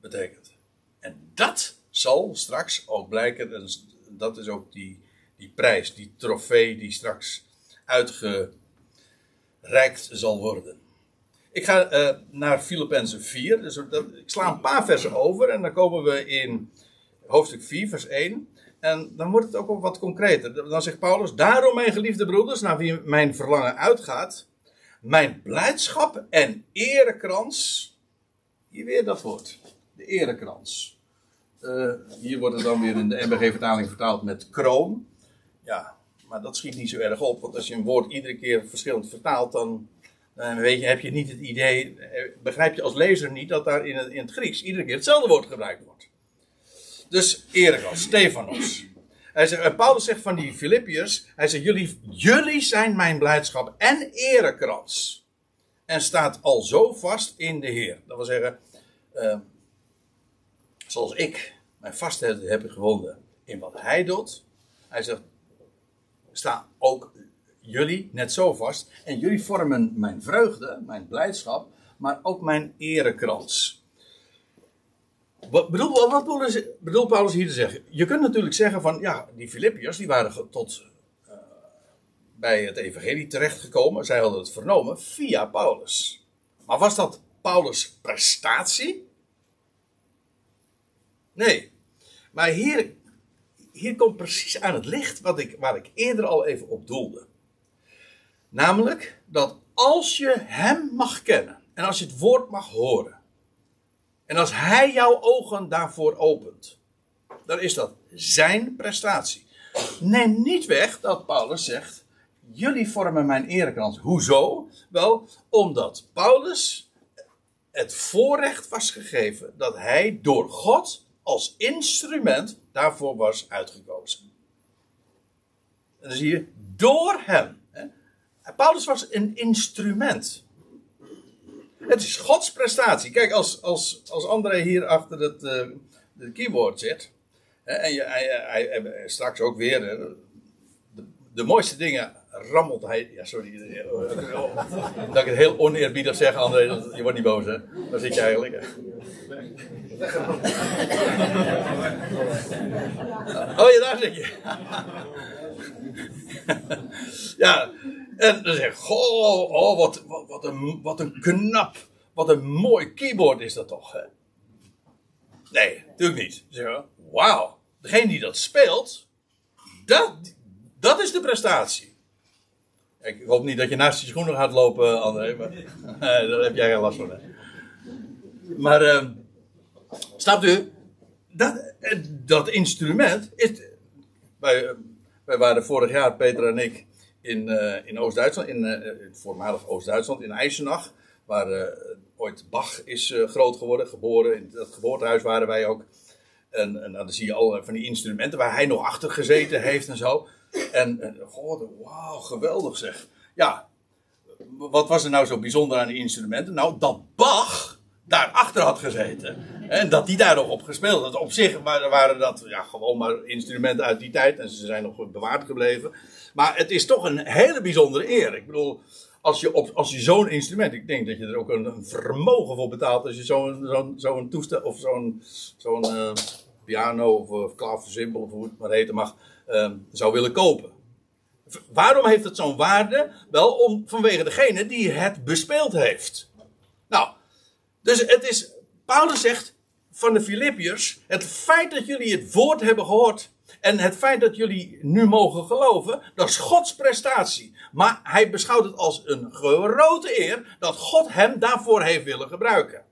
betekent. En dat zal straks ook blijken. En dat is ook die, die prijs, die trofee die straks uitgereikt zal worden. Ik ga uh, naar Filippenzen 4. Dus ik sla een paar versen over en dan komen we in hoofdstuk 4, vers 1. En dan wordt het ook wat concreter. Dan zegt Paulus: Daarom, mijn geliefde broeders, naar wie mijn verlangen uitgaat, mijn blijdschap en erekrans. Hier weer dat woord: de erekrans. Uh, hier wordt het dan weer in de MBG-vertaling vertaald met kroon. Ja, maar dat schiet niet zo erg op, want als je een woord iedere keer verschillend vertaalt, dan weet je, heb je niet het idee, eh, begrijp je als lezer niet dat daar in het, in het Grieks iedere keer hetzelfde woord gebruikt wordt. Dus Erekas, Stefanos. Hij zegt, en Paulus zegt van die Filippiërs, hij zegt, jullie, jullie zijn mijn blijdschap en erekrans. En staat al zo vast in de Heer. Dat wil zeggen, uh, zoals ik mijn vastheid heb gewonnen in wat hij doet. Hij zegt, sta ook jullie net zo vast. En jullie vormen mijn vreugde, mijn blijdschap, maar ook mijn erekrans. Wat bedoel, wat bedoelt Paulus hier te zeggen? Je kunt natuurlijk zeggen van, ja, die Filippiërs, die waren tot uh, bij het evangelie terechtgekomen. Zij hadden het vernomen via Paulus. Maar was dat Paulus' prestatie? Nee. Maar hier, hier komt precies aan het licht wat ik, waar ik eerder al even op doelde. Namelijk dat als je Hem mag kennen en als je het woord mag horen. En als Hij jouw ogen daarvoor opent, dan is dat Zijn prestatie. Neem niet weg dat Paulus zegt: Jullie vormen mijn erekrans. Hoezo? Wel, omdat Paulus het voorrecht was gegeven dat hij door God als instrument daarvoor was uitgekozen. En dan zie je, door hem. Paulus was een instrument. Het is Gods prestatie. Kijk, als, als, als André hier achter het uh, keyboard zit. En je, hij, hij, straks ook weer. de, de, mooiste dingen rammelt hij. Ja, sorry. Eh, eh, dat ik het heel oneerbiedig zeg, André. Je wordt niet boos, hè? Daar zit je eigenlijk. Oh ja, daar zit je. ja, en dan zeg ik, goh, oh, wat, wat, een, wat een knap, wat een mooi keyboard is dat toch. Hè? Nee, natuurlijk niet. Zeg wauw, degene die dat speelt, dat, dat is de prestatie. Ik hoop niet dat je naast je schoenen gaat lopen, André, maar daar heb jij geen last van. Maar, uh, snapt u, dat, dat instrument is. Wij, wij waren vorig jaar, Peter en ik, in, uh, in Oost-Duitsland, in uh, het voormalig Oost-Duitsland, in Eisenach, waar ooit Bach is groot geworden, geboren. In dat geboortehuis waren wij ook. En, dan zie je al van die instrumenten waar hij nog achter gezeten heeft en zo. En, en wauw, geweldig zeg. Ja, wat was er nou zo bijzonder aan die instrumenten? Nou, dat Bach daarachter had gezeten. En dat die daar nog op gespeeld. Op zich waren dat ja, gewoon maar instrumenten uit die tijd. En ze zijn nog bewaard gebleven. Maar het is toch een hele bijzondere eer. Ik bedoel, als je, je zo'n instrument. Ik denk dat je er ook een, vermogen voor betaalt. Als je zo'n toestel. Of zo'n uh, piano. Of, of klaversymbol. Of hoe het maar heten mag. Uh, zou willen kopen. Waarom heeft het zo'n waarde? Wel om, vanwege degene die het bespeeld heeft. Dus het is. Paulus zegt van de Filippiërs. Het feit dat jullie het woord hebben gehoord en het feit dat jullie nu mogen geloven, dat is Gods prestatie. Maar hij beschouwt het als een grote eer dat God hem daarvoor heeft willen gebruiken.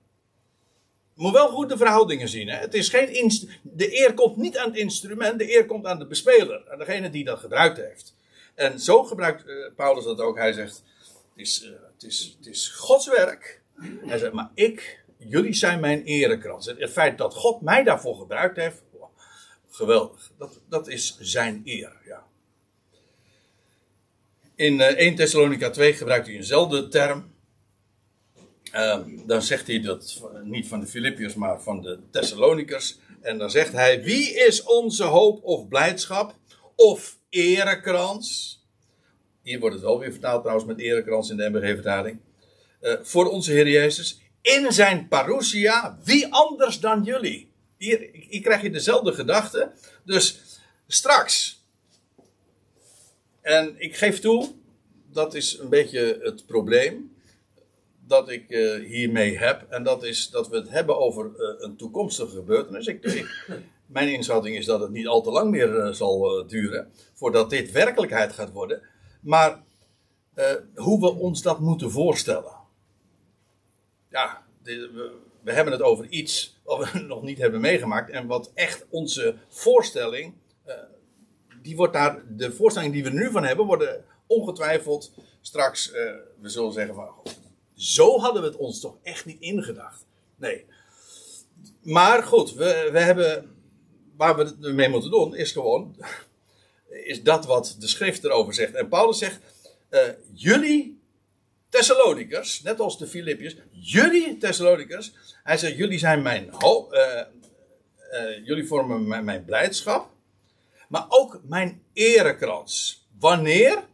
Moet wel goed de verhoudingen zien. Hè? Het is geen de eer komt niet aan het instrument, de eer komt aan de bespeler, aan degene die dat gebruikt heeft. En zo gebruikt uh, Paulus dat ook. Hij zegt: het is, uh, het, is, het is Gods werk. Hij zegt: Maar ik, jullie zijn mijn erekrans. Het feit dat God mij daarvoor gebruikt heeft, geweldig. Dat, dat is zijn eer. Ja. In uh, 1 Thessalonica 2 gebruikt hij eenzelfde term. Uh, dan zegt hij dat niet van de Filippiërs, maar van de Thessalonikers. En dan zegt hij: Wie is onze hoop of blijdschap of erekrans? Hier wordt het wel weer vertaald trouwens met erekrans in de MBG-vertaling. Uh, voor onze Heer Jezus. In zijn parousia, wie anders dan jullie? Hier, krijg je dezelfde gedachte. Dus straks. En ik geef toe, dat is een beetje het probleem dat ik uh, hiermee heb. En dat is dat we het hebben over uh, een toekomstige gebeurtenis. Ik, ik, mijn inschatting is dat het niet al te lang meer zal duren voordat dit werkelijkheid gaat worden. Maar hoe we ons dat moeten voorstellen. Ja, we, hebben het over iets wat we nog niet hebben meegemaakt. En wat echt onze voorstelling. die wordt daar, de voorstelling die we nu van hebben, worden ongetwijfeld straks. we zullen zeggen van zo hadden we het ons toch echt niet ingedacht. Nee. Maar goed, we, we hebben. Waar we het mee moeten doen, is gewoon. Is dat wat de schrift erover zegt. En Paulus zegt. Uh, jullie Thessalonikers, net als de Filippiërs. Jullie Thessalonikers. Hij zegt: Jullie zijn mijn. Ho uh, uh, jullie vormen mijn, mijn blijdschap. Maar ook mijn erekrans. Wanneer?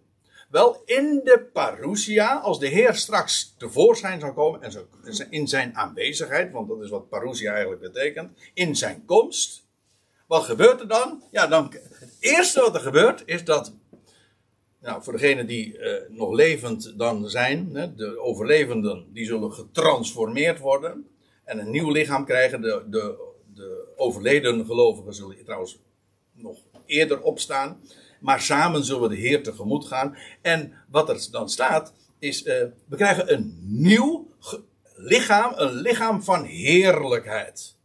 Wel, in de parousia, als de Heer straks tevoorschijn zal komen, en zo, in zijn aanwezigheid, want dat is wat parousia eigenlijk betekent, in zijn komst, wat gebeurt er dan? Ja, dan, het eerste wat er gebeurt is dat, nou, voor degenen die uh, nog levend dan zijn, hè, de overlevenden, die zullen getransformeerd worden en een nieuw lichaam krijgen. De, de, de overleden gelovigen zullen trouwens nog eerder opstaan. Maar samen zullen we de Heer tegemoet gaan. En wat er dan staat, is: uh, we krijgen een nieuw lichaam, een lichaam van heerlijkheid.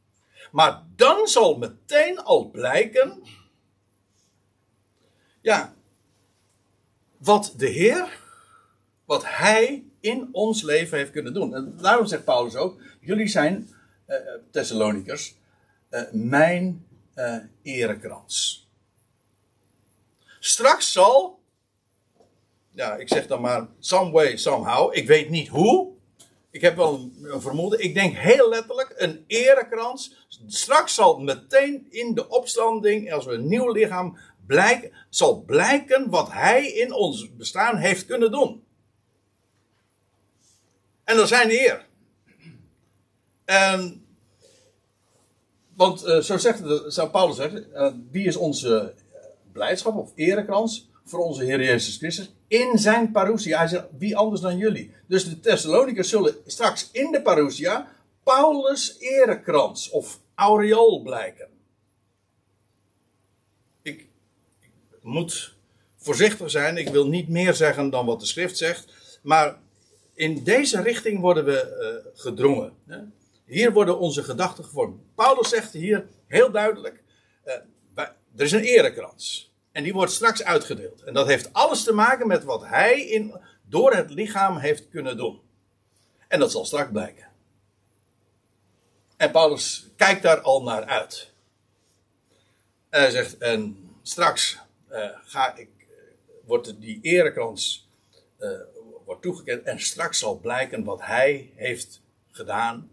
Maar dan zal meteen al blijken. Ja, wat de Heer, wat Hij in ons leven heeft kunnen doen. En daarom zegt Paulus ook: jullie zijn, uh, Thessalonikers, uh, mijn uh, erekrans. Straks zal, ja, ik zeg dan maar, some way, somehow, ik weet niet hoe. Ik heb wel een, vermoeden, ik denk heel letterlijk, een erekrans. Straks zal meteen in de opstanding, als we een nieuw lichaam blijken, zal blijken wat hij in ons bestaan heeft kunnen doen. En dat zijn de eer. En, want uh, zo zegt de, zou Paulus zeggen, uh, wie is onze blijdschap of erekrans voor onze Heer Jezus Christus in zijn parousia. Hij zegt, wie anders dan jullie? Dus de Thessalonikers zullen straks in de parousia Paulus erekrans of aureool blijken. Ik, ik, moet voorzichtig zijn, ik wil niet meer zeggen dan wat de schrift zegt, maar in deze richting worden we uh, gedrongen. Hè? Hier worden onze gedachten gevormd. Paulus zegt hier heel duidelijk, uh, er is een erekrans. En die wordt straks uitgedeeld. En dat heeft alles te maken met wat hij in, door het lichaam heeft kunnen doen. En dat zal straks blijken. En Paulus kijkt daar al naar uit. Hij zegt, en straks ga ik, uh, wordt die erekrans uh, wordt toegekend. En straks zal blijken wat hij heeft gedaan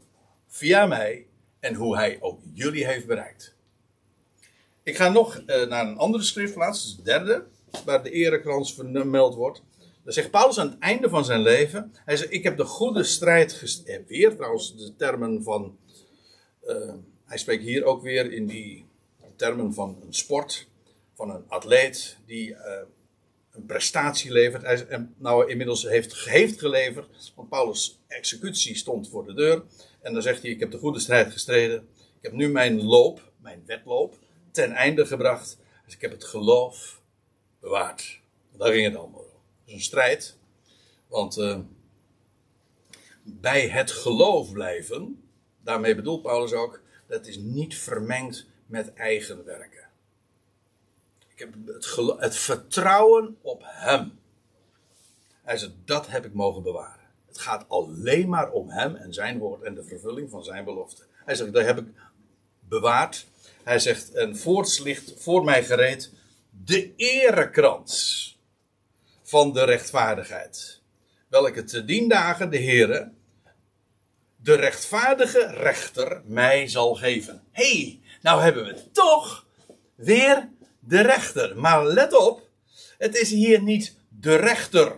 via mij. En hoe hij ook jullie heeft bereikt. Ik ga nog naar een andere schriftplaats, de derde, waar de erekrans vermeld wordt. Dan zegt Paulus aan het einde van zijn leven. Hij zegt: Ik heb de goede strijd gestreden. Weer trouwens de termen van. Hij spreekt hier ook weer in die termen van een sport. Van een atleet die uh, een prestatie levert. Hij, en nou inmiddels heeft, heeft geleverd. Want Paulus' executie stond voor de deur. En dan zegt hij: Ik heb de goede strijd gestreden. Ik heb nu mijn loop, mijn wedloop ten einde gebracht. Dus ik heb het geloof bewaard. Daar ging het allemaal om. is een strijd. Want uh, bij het geloof blijven, daarmee bedoelt Paulus ook, dat is niet vermengd met eigen werken. Ik heb het, het vertrouwen op Hem. Hij zegt, dat heb ik mogen bewaren. Het gaat alleen maar om Hem en Zijn woord en de vervulling van Zijn belofte. Hij zegt, dat heb ik bewaard. Hij zegt, en voorts ligt voor mij gereed de erekrans van de rechtvaardigheid. Welke te dien dagen de Heere, de rechtvaardige rechter, mij zal geven. Hey, nou hebben we toch weer de rechter. Maar let op, het is hier niet de rechter.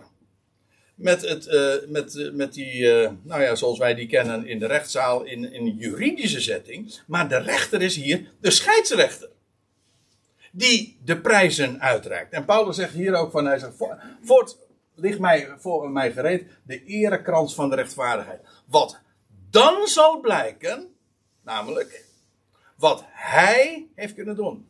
Met, het, uh, met, uh, met die, uh, nou ja, zoals wij die kennen in de rechtszaal in, in een juridische setting. Maar de rechter is hier de scheidsrechter. Die de prijzen uitreikt. En Paulus zegt hier ook van, hij zegt, voort ligt mij, voor mij gereed de erekrans van de rechtvaardigheid. Wat dan zal blijken, namelijk, wat hij heeft kunnen doen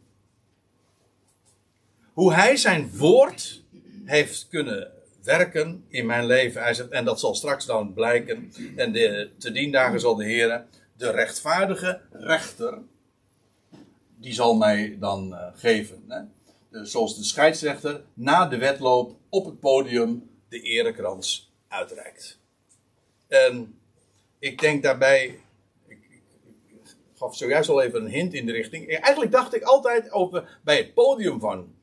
hoe hij zijn woord heeft kunnen werken in mijn leven. Hij zegt, en dat zal straks dan blijken. En de, te dien dagen zal de Heer, de rechtvaardige rechter, die zal mij dan uh, geven. Hè? Zoals de scheidsrechter na de wedloop op het podium de erekrans uitreikt. En ik denk daarbij, ik, gaf zojuist al even een hint in de richting. Eigenlijk dacht ik altijd over bij het podium van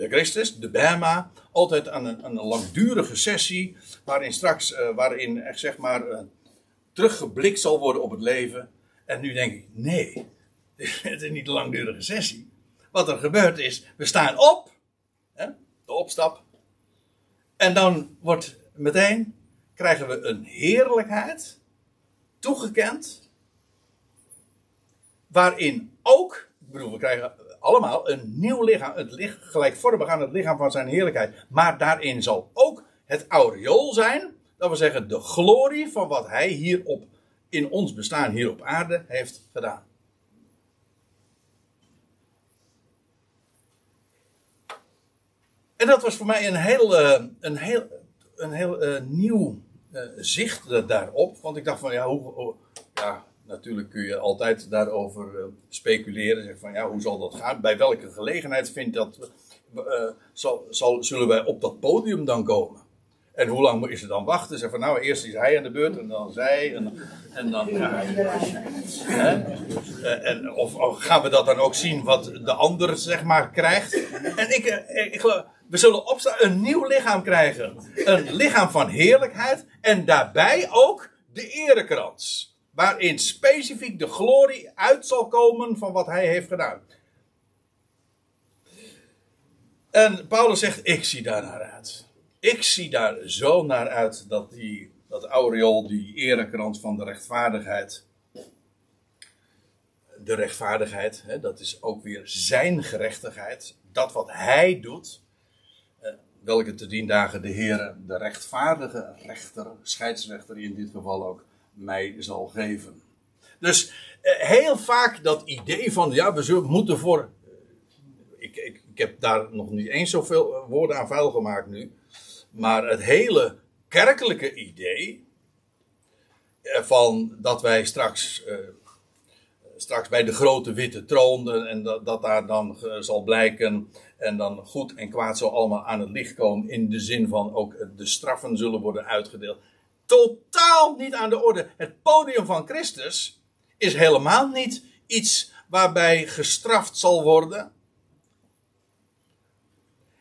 de Christus, de Bema, altijd aan een, langdurige sessie, waarin straks, uh, waarin echt zeg maar uh, teruggeblikt zal worden op het leven. En nu denk ik, nee, het is niet een langdurige sessie. Wat er gebeurt is, we staan op, hè, de opstap, en dan wordt meteen, krijgen we een heerlijkheid toegekend, waarin ook, ik bedoel, we krijgen allemaal een nieuw lichaam, het lichaam, gelijkvormig aan het lichaam van zijn heerlijkheid. Maar daarin zal ook het aureool zijn, dat we zeggen de glorie van wat hij hier op, in ons bestaan hier op aarde heeft gedaan. En dat was voor mij een heel, uh, een heel, een heel uh, nieuw uh, zicht daarop. Want ik dacht van ja, hoe, hoe ja, natuurlijk kun je altijd daarover uh, speculeren. Zeg van ja, hoe zal dat gaan? Bij welke gelegenheid vindt dat, uh, zal, zal, zullen wij op dat podium dan komen? En hoe lang is het dan wachten? Zeg van nou, eerst is hij aan de beurt en dan zij. En, en dan. Ja? Eh, en, of, gaan we dat dan ook zien wat de ander zeg maar krijgt? En ik, ik. We zullen opstaan, een nieuw lichaam krijgen. Een lichaam van heerlijkheid. En daarbij ook de erekrans waarin specifiek de glorie uit zal komen van wat hij heeft gedaan. En Paulus zegt: Ik zie daar naar uit. Ik zie daar zo naar uit dat die, dat aureool, die erekrans van de rechtvaardigheid. De rechtvaardigheid, hè, dat is ook weer zijn gerechtigheid. Dat wat hij doet. Eh, welke te dien dagen de Heer, de rechtvaardige rechter, scheidsrechter in dit geval ook, mij zal geven. Dus eh, heel vaak dat idee van, ja, we moeten voor. Eh, ik, ik, ik heb daar nog niet eens zoveel eh, woorden aan vuil gemaakt nu. Maar het hele kerkelijke idee. van dat wij straks. straks bij de grote witte troon. en dat, dat daar dan zal blijken. En dan goed en kwaad zal allemaal aan het licht komen. In de zin van ook de straffen zullen worden uitgedeeld totaal niet aan de orde. Het podium van Christus is helemaal niet iets waarbij gestraft zal worden.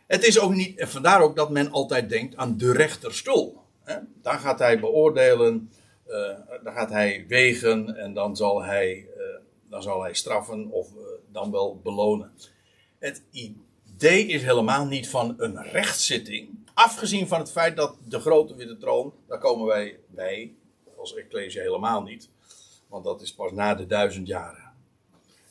Het is ook niet, en vandaar ook dat men altijd denkt aan de rechterstoel. Daar gaat hij beoordelen, uh, dan gaat hij wegen en dan zal hij, uh, dan zal hij straffen of uh, dan wel belonen. Het idee is helemaal niet van een rechtszitting. Afgezien van het feit dat de grote witte troon, daar komen wij bij, als Ecclesia helemaal niet. Want dat is pas na de duizend jaren.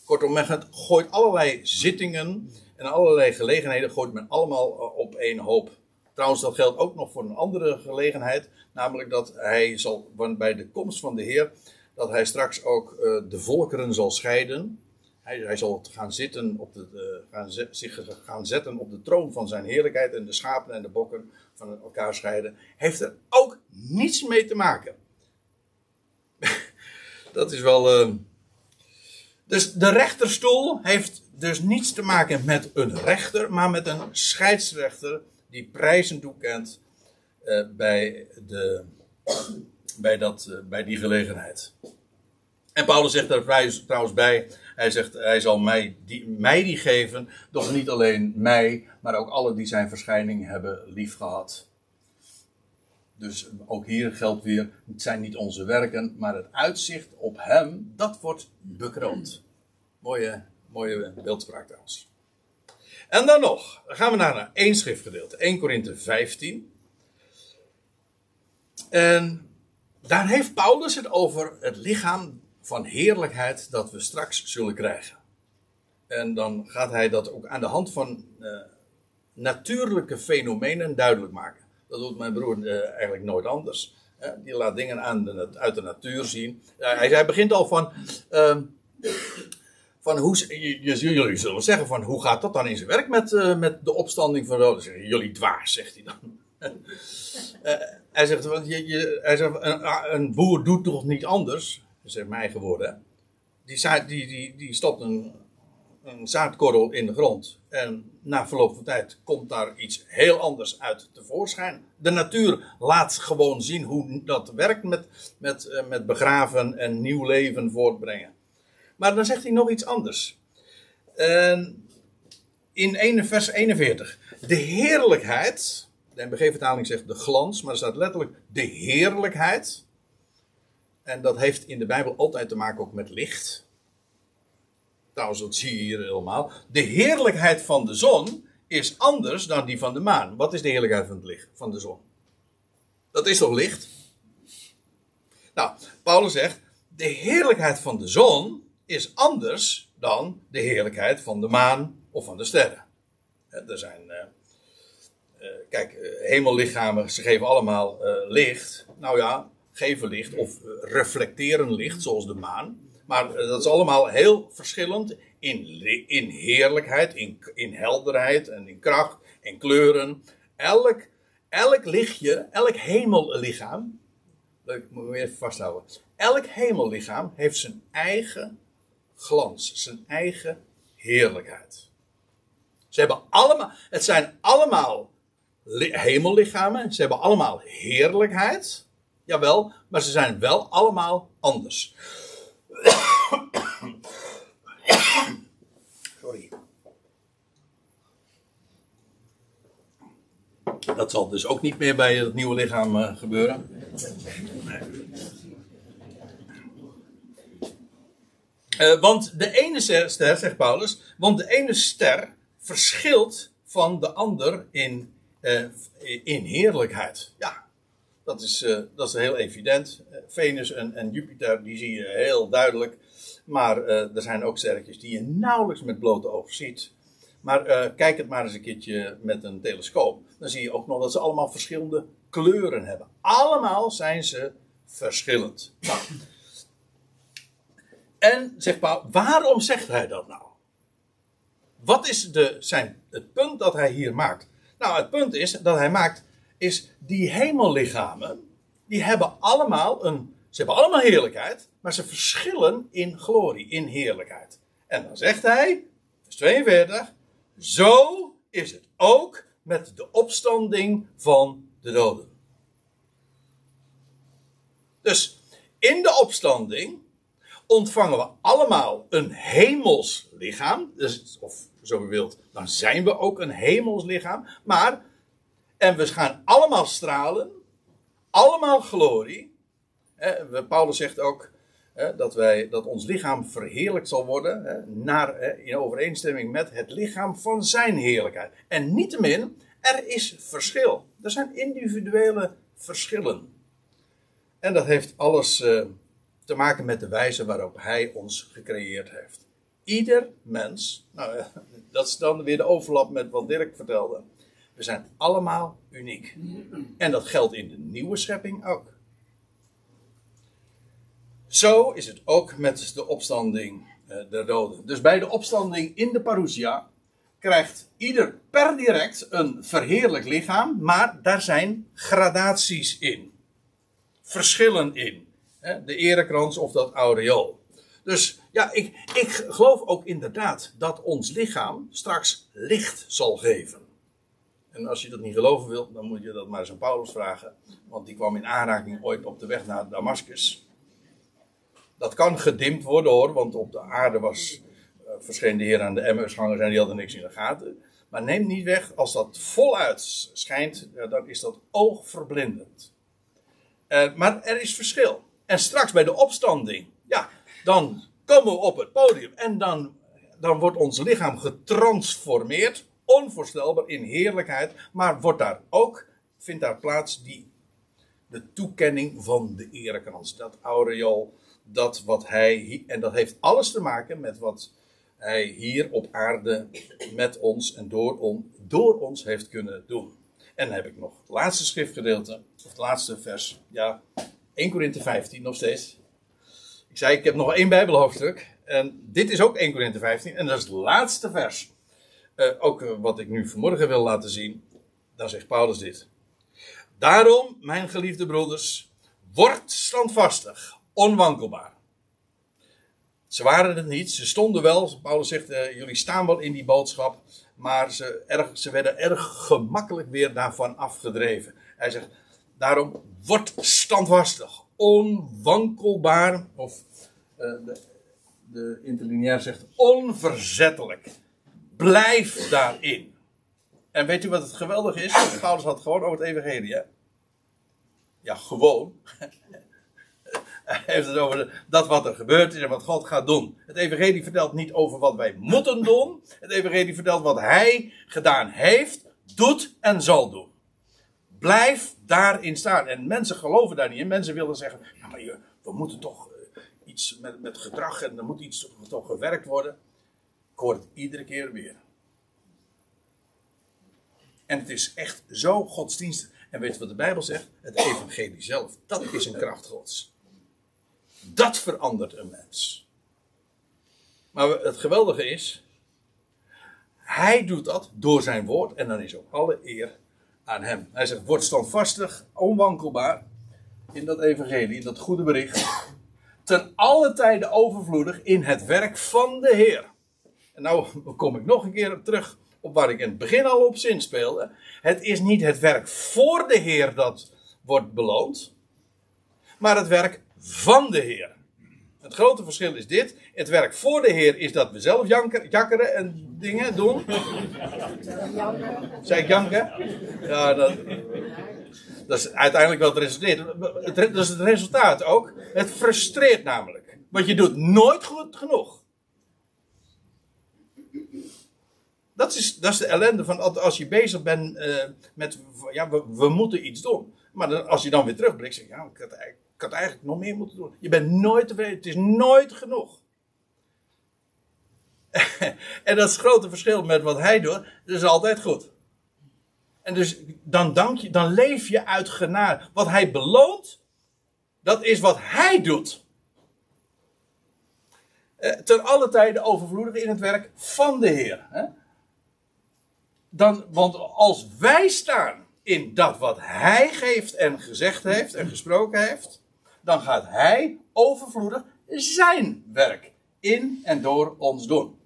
Kortom, men gooit allerlei zittingen en allerlei gelegenheden gooit men allemaal eh, op één hoop. Trouwens, dat geldt ook nog voor een andere gelegenheid. Namelijk dat hij zal, bij de komst van de Heer, dat hij straks ook uh, de volkeren zal scheiden. Hij, zal gaan zitten op de, eh, gaan zich gaan zetten op de troon van zijn heerlijkheid en de schapen en de bokken van elkaar scheiden. Heeft er ook niets mee te maken. dat is wel. Uh... Dus de rechterstoel heeft dus niets te maken met een rechter, maar met een scheidsrechter die prijzen toekent uh, bij, de, bij, dat, uh, bij die gelegenheid. En Paulus zegt daar trouwens bij, hij zegt, hij zal mij die, mij die geven, doch niet alleen mij, maar ook alle die zijn verschijning hebben liefgehad. Dus ook hier geldt weer, het zijn niet onze werken, maar het uitzicht op hem, dat wordt bekroond. Mooie, mooie beeldspraak trouwens. En dan nog, gaan we naar één schriftgedeelte, 1 Korinthe 15. En daar heeft Paulus het over het lichaam van heerlijkheid dat we straks zullen krijgen. En dan gaat hij dat ook aan de hand van uh, natuurlijke fenomenen duidelijk maken. Dat doet mijn broer uh, eigenlijk nooit anders. Uh, die laat dingen aan de, uit de natuur zien. hij, hij, begint al van. Ehm, van hoe, jullie zullen zeggen van hoe gaat dat dan in zijn werk met, met de opstanding van doden? Jullie dwaas, zegt hij dan. hij zegt, want je, je, hij zegt een, een boer doet toch niet anders? Is mijn geworden. Die, die, die, die stopt een, een zaadkorrel in de grond. En na verloop van tijd komt daar iets heel anders uit tevoorschijn. De natuur laat gewoon zien hoe dat werkt met, met, eh, met begraven en nieuw leven voortbrengen. Maar dan zegt hij nog iets anders. in vers 41. De heerlijkheid. De MBG-vertaling zegt de glans, maar er staat letterlijk de heerlijkheid en dat heeft in de Bijbel altijd te maken ook met licht. Trouwens, dat zie je hier helemaal. De heerlijkheid van de zon is anders dan die van de maan. Wat is de heerlijkheid van het licht, van de zon? Dat is toch licht? Nou, Paulus zegt, de heerlijkheid van de zon is anders dan de heerlijkheid van de maan of van de sterren. Er zijn, uh, uh, kijk, uh, hemellichamen, ze geven allemaal licht. Nou ja, geven licht of eh, reflecteren licht, zoals de maan. Maar eh, dat is allemaal heel verschillend in, in heerlijkheid, in, in helderheid en in kracht en kleuren. Elk, elk lichtje, elk hemellichaam, dat moet je even vasthouden. Elk hemellichaam heeft zijn eigen glans, zijn eigen heerlijkheid. Ze hebben allemaal, het zijn allemaal hemellichamen, ze hebben allemaal heerlijkheid. Jawel, maar ze zijn wel allemaal anders. Sorry. Dat zal dus ook niet meer bij het nieuwe lichaam uh, gebeuren. Uh, want de ene ster, zegt Paulus, want de ene ster verschilt van de ander in, uh, in heerlijkheid. Ja, dat is, uh, dat is heel evident. Uh, Venus en, en, Jupiter, die zie je heel duidelijk. Maar uh, er zijn ook sterretjes die je nauwelijks met blote ogen ziet. Maar kijk het maar eens een keertje met een telescoop. Dan zie je ook nog dat ze allemaal verschillende kleuren hebben. Allemaal zijn ze verschillend. Nou. En zegt Paul, waarom zegt hij dat nou? Wat is de, zijn, het punt dat hij hier maakt? Nou, het punt is dat hij maakt is die hemellichamen, die hebben allemaal een, ze hebben allemaal heerlijkheid, maar ze verschillen in glorie, in heerlijkheid. En dan zegt hij, vers 42, zo is het ook met de opstanding van de doden. Dus in de opstanding ontvangen we allemaal een hemels lichaam. Dus, of zo u wilt, dan zijn we ook een hemels lichaam. Maar en we gaan allemaal stralen. Allemaal glorie. Paulus zegt ook dat, wij, dat ons lichaam verheerlijkt zal worden. Naar, in overeenstemming met het lichaam van zijn heerlijkheid. En niettemin, er is verschil. Er zijn individuele verschillen. En dat heeft alles eh, te maken met de wijze waarop hij ons gecreëerd heeft. Ieder mens, nou, dat is dan weer de overlap met wat Dirk vertelde. We zijn allemaal uniek. En dat geldt in de nieuwe schepping ook. Zo is het ook met de opstanding de doden. Dus bij de opstanding in de parousia krijgt ieder per direct een verheerlijk lichaam, maar daar zijn gradaties in. Verschillen in. De erekrans of dat aureool. Dus ja, ik, ik geloof ook inderdaad dat ons lichaam straks licht zal geven. En als je dat niet geloven wilt, dan moet je dat maar eens aan Paulus vragen. Want die kwam in aanraking ooit op de weg naar Damascus. Dat kan gedimd worden hoor, want op de aarde was, uh, verscheen de Heer aan de Emmersgangers en die hadden niks in de gaten. Maar neem niet weg, als dat voluit schijnt, dan is dat oogverblindend. Uh, maar er is verschil. En straks bij de opstanding, ja, dan komen we op het podium en dan, dan wordt ons lichaam getransformeerd, onvoorstelbaar in heerlijkheid, maar wordt daar ook, vindt daar plaats die, de toekenning van de erekrans, dat aureool, dat wat hij, en dat heeft alles te maken met wat hij hier op aarde met ons en door, on, door ons heeft kunnen doen. En dan heb ik nog het laatste schriftgedeelte, of het laatste vers, ja, 1 Korinthe 15 nog steeds. Ik zei, ik heb nog één Bijbelhoofdstuk. En dit is ook 1 Korinthe 15. En dat is het laatste vers. Uh, ook uh, wat ik nu vanmorgen wil laten zien. Dan zegt Paulus dit. Daarom, mijn geliefde broeders, word standvastig, onwankelbaar. Ze waren het niet, ze stonden wel. Paulus zegt, uh, jullie staan wel in die boodschap. Maar ze, ze werden erg gemakkelijk weer daarvan afgedreven. Hij zegt, daarom word standvastig, onwankelbaar. Of de, de interlineair zegt onverzettelijk. Blijf daarin. En weet u wat het geweldige is? Paulus had gewoon over het evangelie. Hè? Ja, gewoon. Hij heeft het over dat wat er gebeurd is en wat God gaat doen. Het evangelie vertelt niet over wat wij moeten doen. Het evangelie vertelt wat hij gedaan heeft, doet en zal doen. Blijf daarin staan. En mensen geloven daar niet in. Mensen willen zeggen, ja, maar we moeten toch eh, iets met, met gedrag en er moet iets toch gewerkt worden. Ik hoor het iedere keer weer. En het is echt zo godsdienstig. En weet je wat de Bijbel zegt? Het evangelie zelf, dat is een kracht gods. Dat verandert een mens. Maar het geweldige is, hij doet dat door zijn woord en dan is ook alle eer aan hem. Hij zegt, word standvastig, onwankelbaar in dat evangelie, in dat goede bericht. Ten alle tijden overvloedig in het werk van de Heer. En nou kom ik nog een keer terug op waar ik in het begin al op zin speelde. Het is niet het werk voor de Heer dat wordt beloond, maar het werk van de Heer. Het grote verschil is dit. Het werk voor de Heer is dat we zelf janker, jakkeren en dingen doen. Zeg ik janken? Ja, dat, dat is uiteindelijk wel het resultaat. Het, dat is het resultaat ook. Het frustreert namelijk. Want je doet nooit goed genoeg. Dat is, dat is de ellende van als je bezig bent uh, met, ja, we, moeten iets doen. Maar dan, als je dan weer terugblikt, zeg je, ja, ik had, ik had eigenlijk nog meer moeten doen. Je bent nooit tevreden, het is nooit genoeg. en dat is het grote verschil met wat hij doet, dat is altijd goed. En dus dan, dank je, dan leef je uit genade. Wat hij beloont, dat is wat hij doet. Eh, alle tijden overvloedig in het werk van de Heer. Dan, want als wij staan in dat wat hij geeft en gezegd heeft en gesproken heeft, dan gaat hij overvloedig zijn werk in en door ons doen.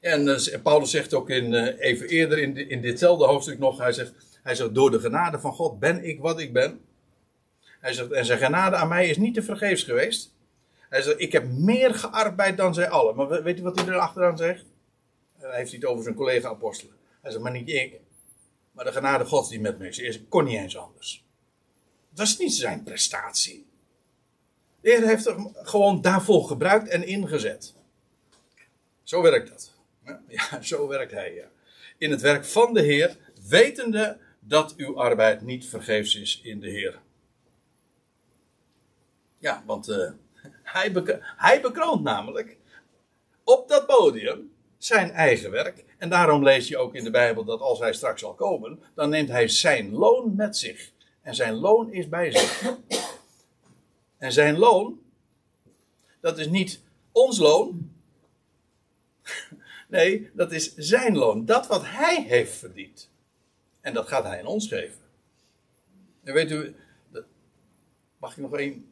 En uh, Paulus zegt ook in, uh, even eerder in, in ditzelfde hoofdstuk nog, hij zegt, hij zegt, door de genade van God ben ik wat ik ben. Hij zegt, en zijn genade aan mij is niet te vergeefs geweest. Hij zegt, ik heb meer gearbeid dan zij allen. Maar weet u wat hij er achteraan zegt? Hij heeft het over zijn collega-apostelen. Hij zegt, maar niet ik. Maar de genade Gods die met me is. Ik kon niet eens anders. Dat is niet zijn prestatie. De Heer heeft hem gewoon daarvoor gebruikt en ingezet. Zo werkt dat. Ja, zo werkt hij. In het werk van de Heer, wetende dat uw arbeid niet vergeefs is in de Heer. Ja, want uh, hij, hij bekroont namelijk op dat podium zijn eigen werk. En daarom lees je ook in de Bijbel dat als hij straks zal komen, dan neemt hij zijn loon met zich. En zijn loon is bij zich. En zijn loon, dat is niet ons loon. Nee, dat is zijn loon. Dat wat hij heeft verdiend. En dat gaat hij aan ons geven. En weet u, mag ik nog één?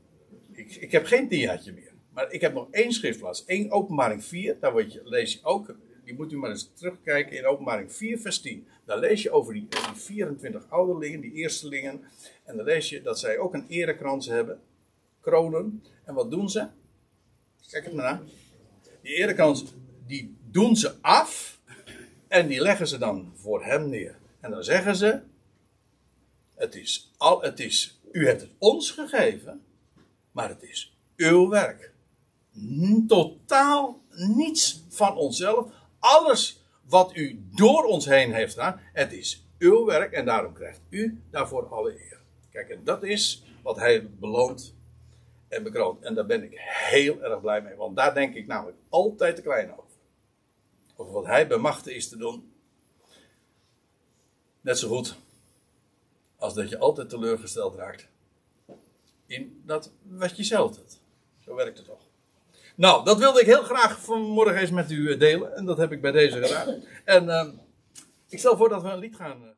Ik, ik heb geen diaatje meer. Maar ik heb nog één schriftplaats. één openbaring 4. Daar word je, lees je ook. Die moet u maar eens terugkijken in openbaring 4 vers 10. Daar lees je over die, die 24 ouderlingen, die eerstelingen. En dan lees je dat zij ook een erekrans hebben. Kronen. En wat doen ze? Kijk het maar na. Die erekrans, die doen ze af. En die leggen ze dan voor hem neer. En dan zeggen ze: het is, al, het is, U hebt het ons gegeven, maar het is uw werk. Totaal niets van onszelf. Alles wat u door ons heen heeft gedaan, het is uw werk en daarom krijgt u daarvoor alle eer. Kijk, en dat is wat hij beloont en bekroont. En daar ben ik heel erg blij mee, want daar denk ik namelijk altijd te klein over. Over wat hij bij machten is te doen. Net zo goed als dat je altijd teleurgesteld raakt in dat wat je zelf doet. Zo werkt het toch. Nou, dat wilde ik heel graag vanmorgen eens met u eh, delen. En dat heb ik bij deze gedaan. En eh, ik stel voor dat we een lied gaan. eh,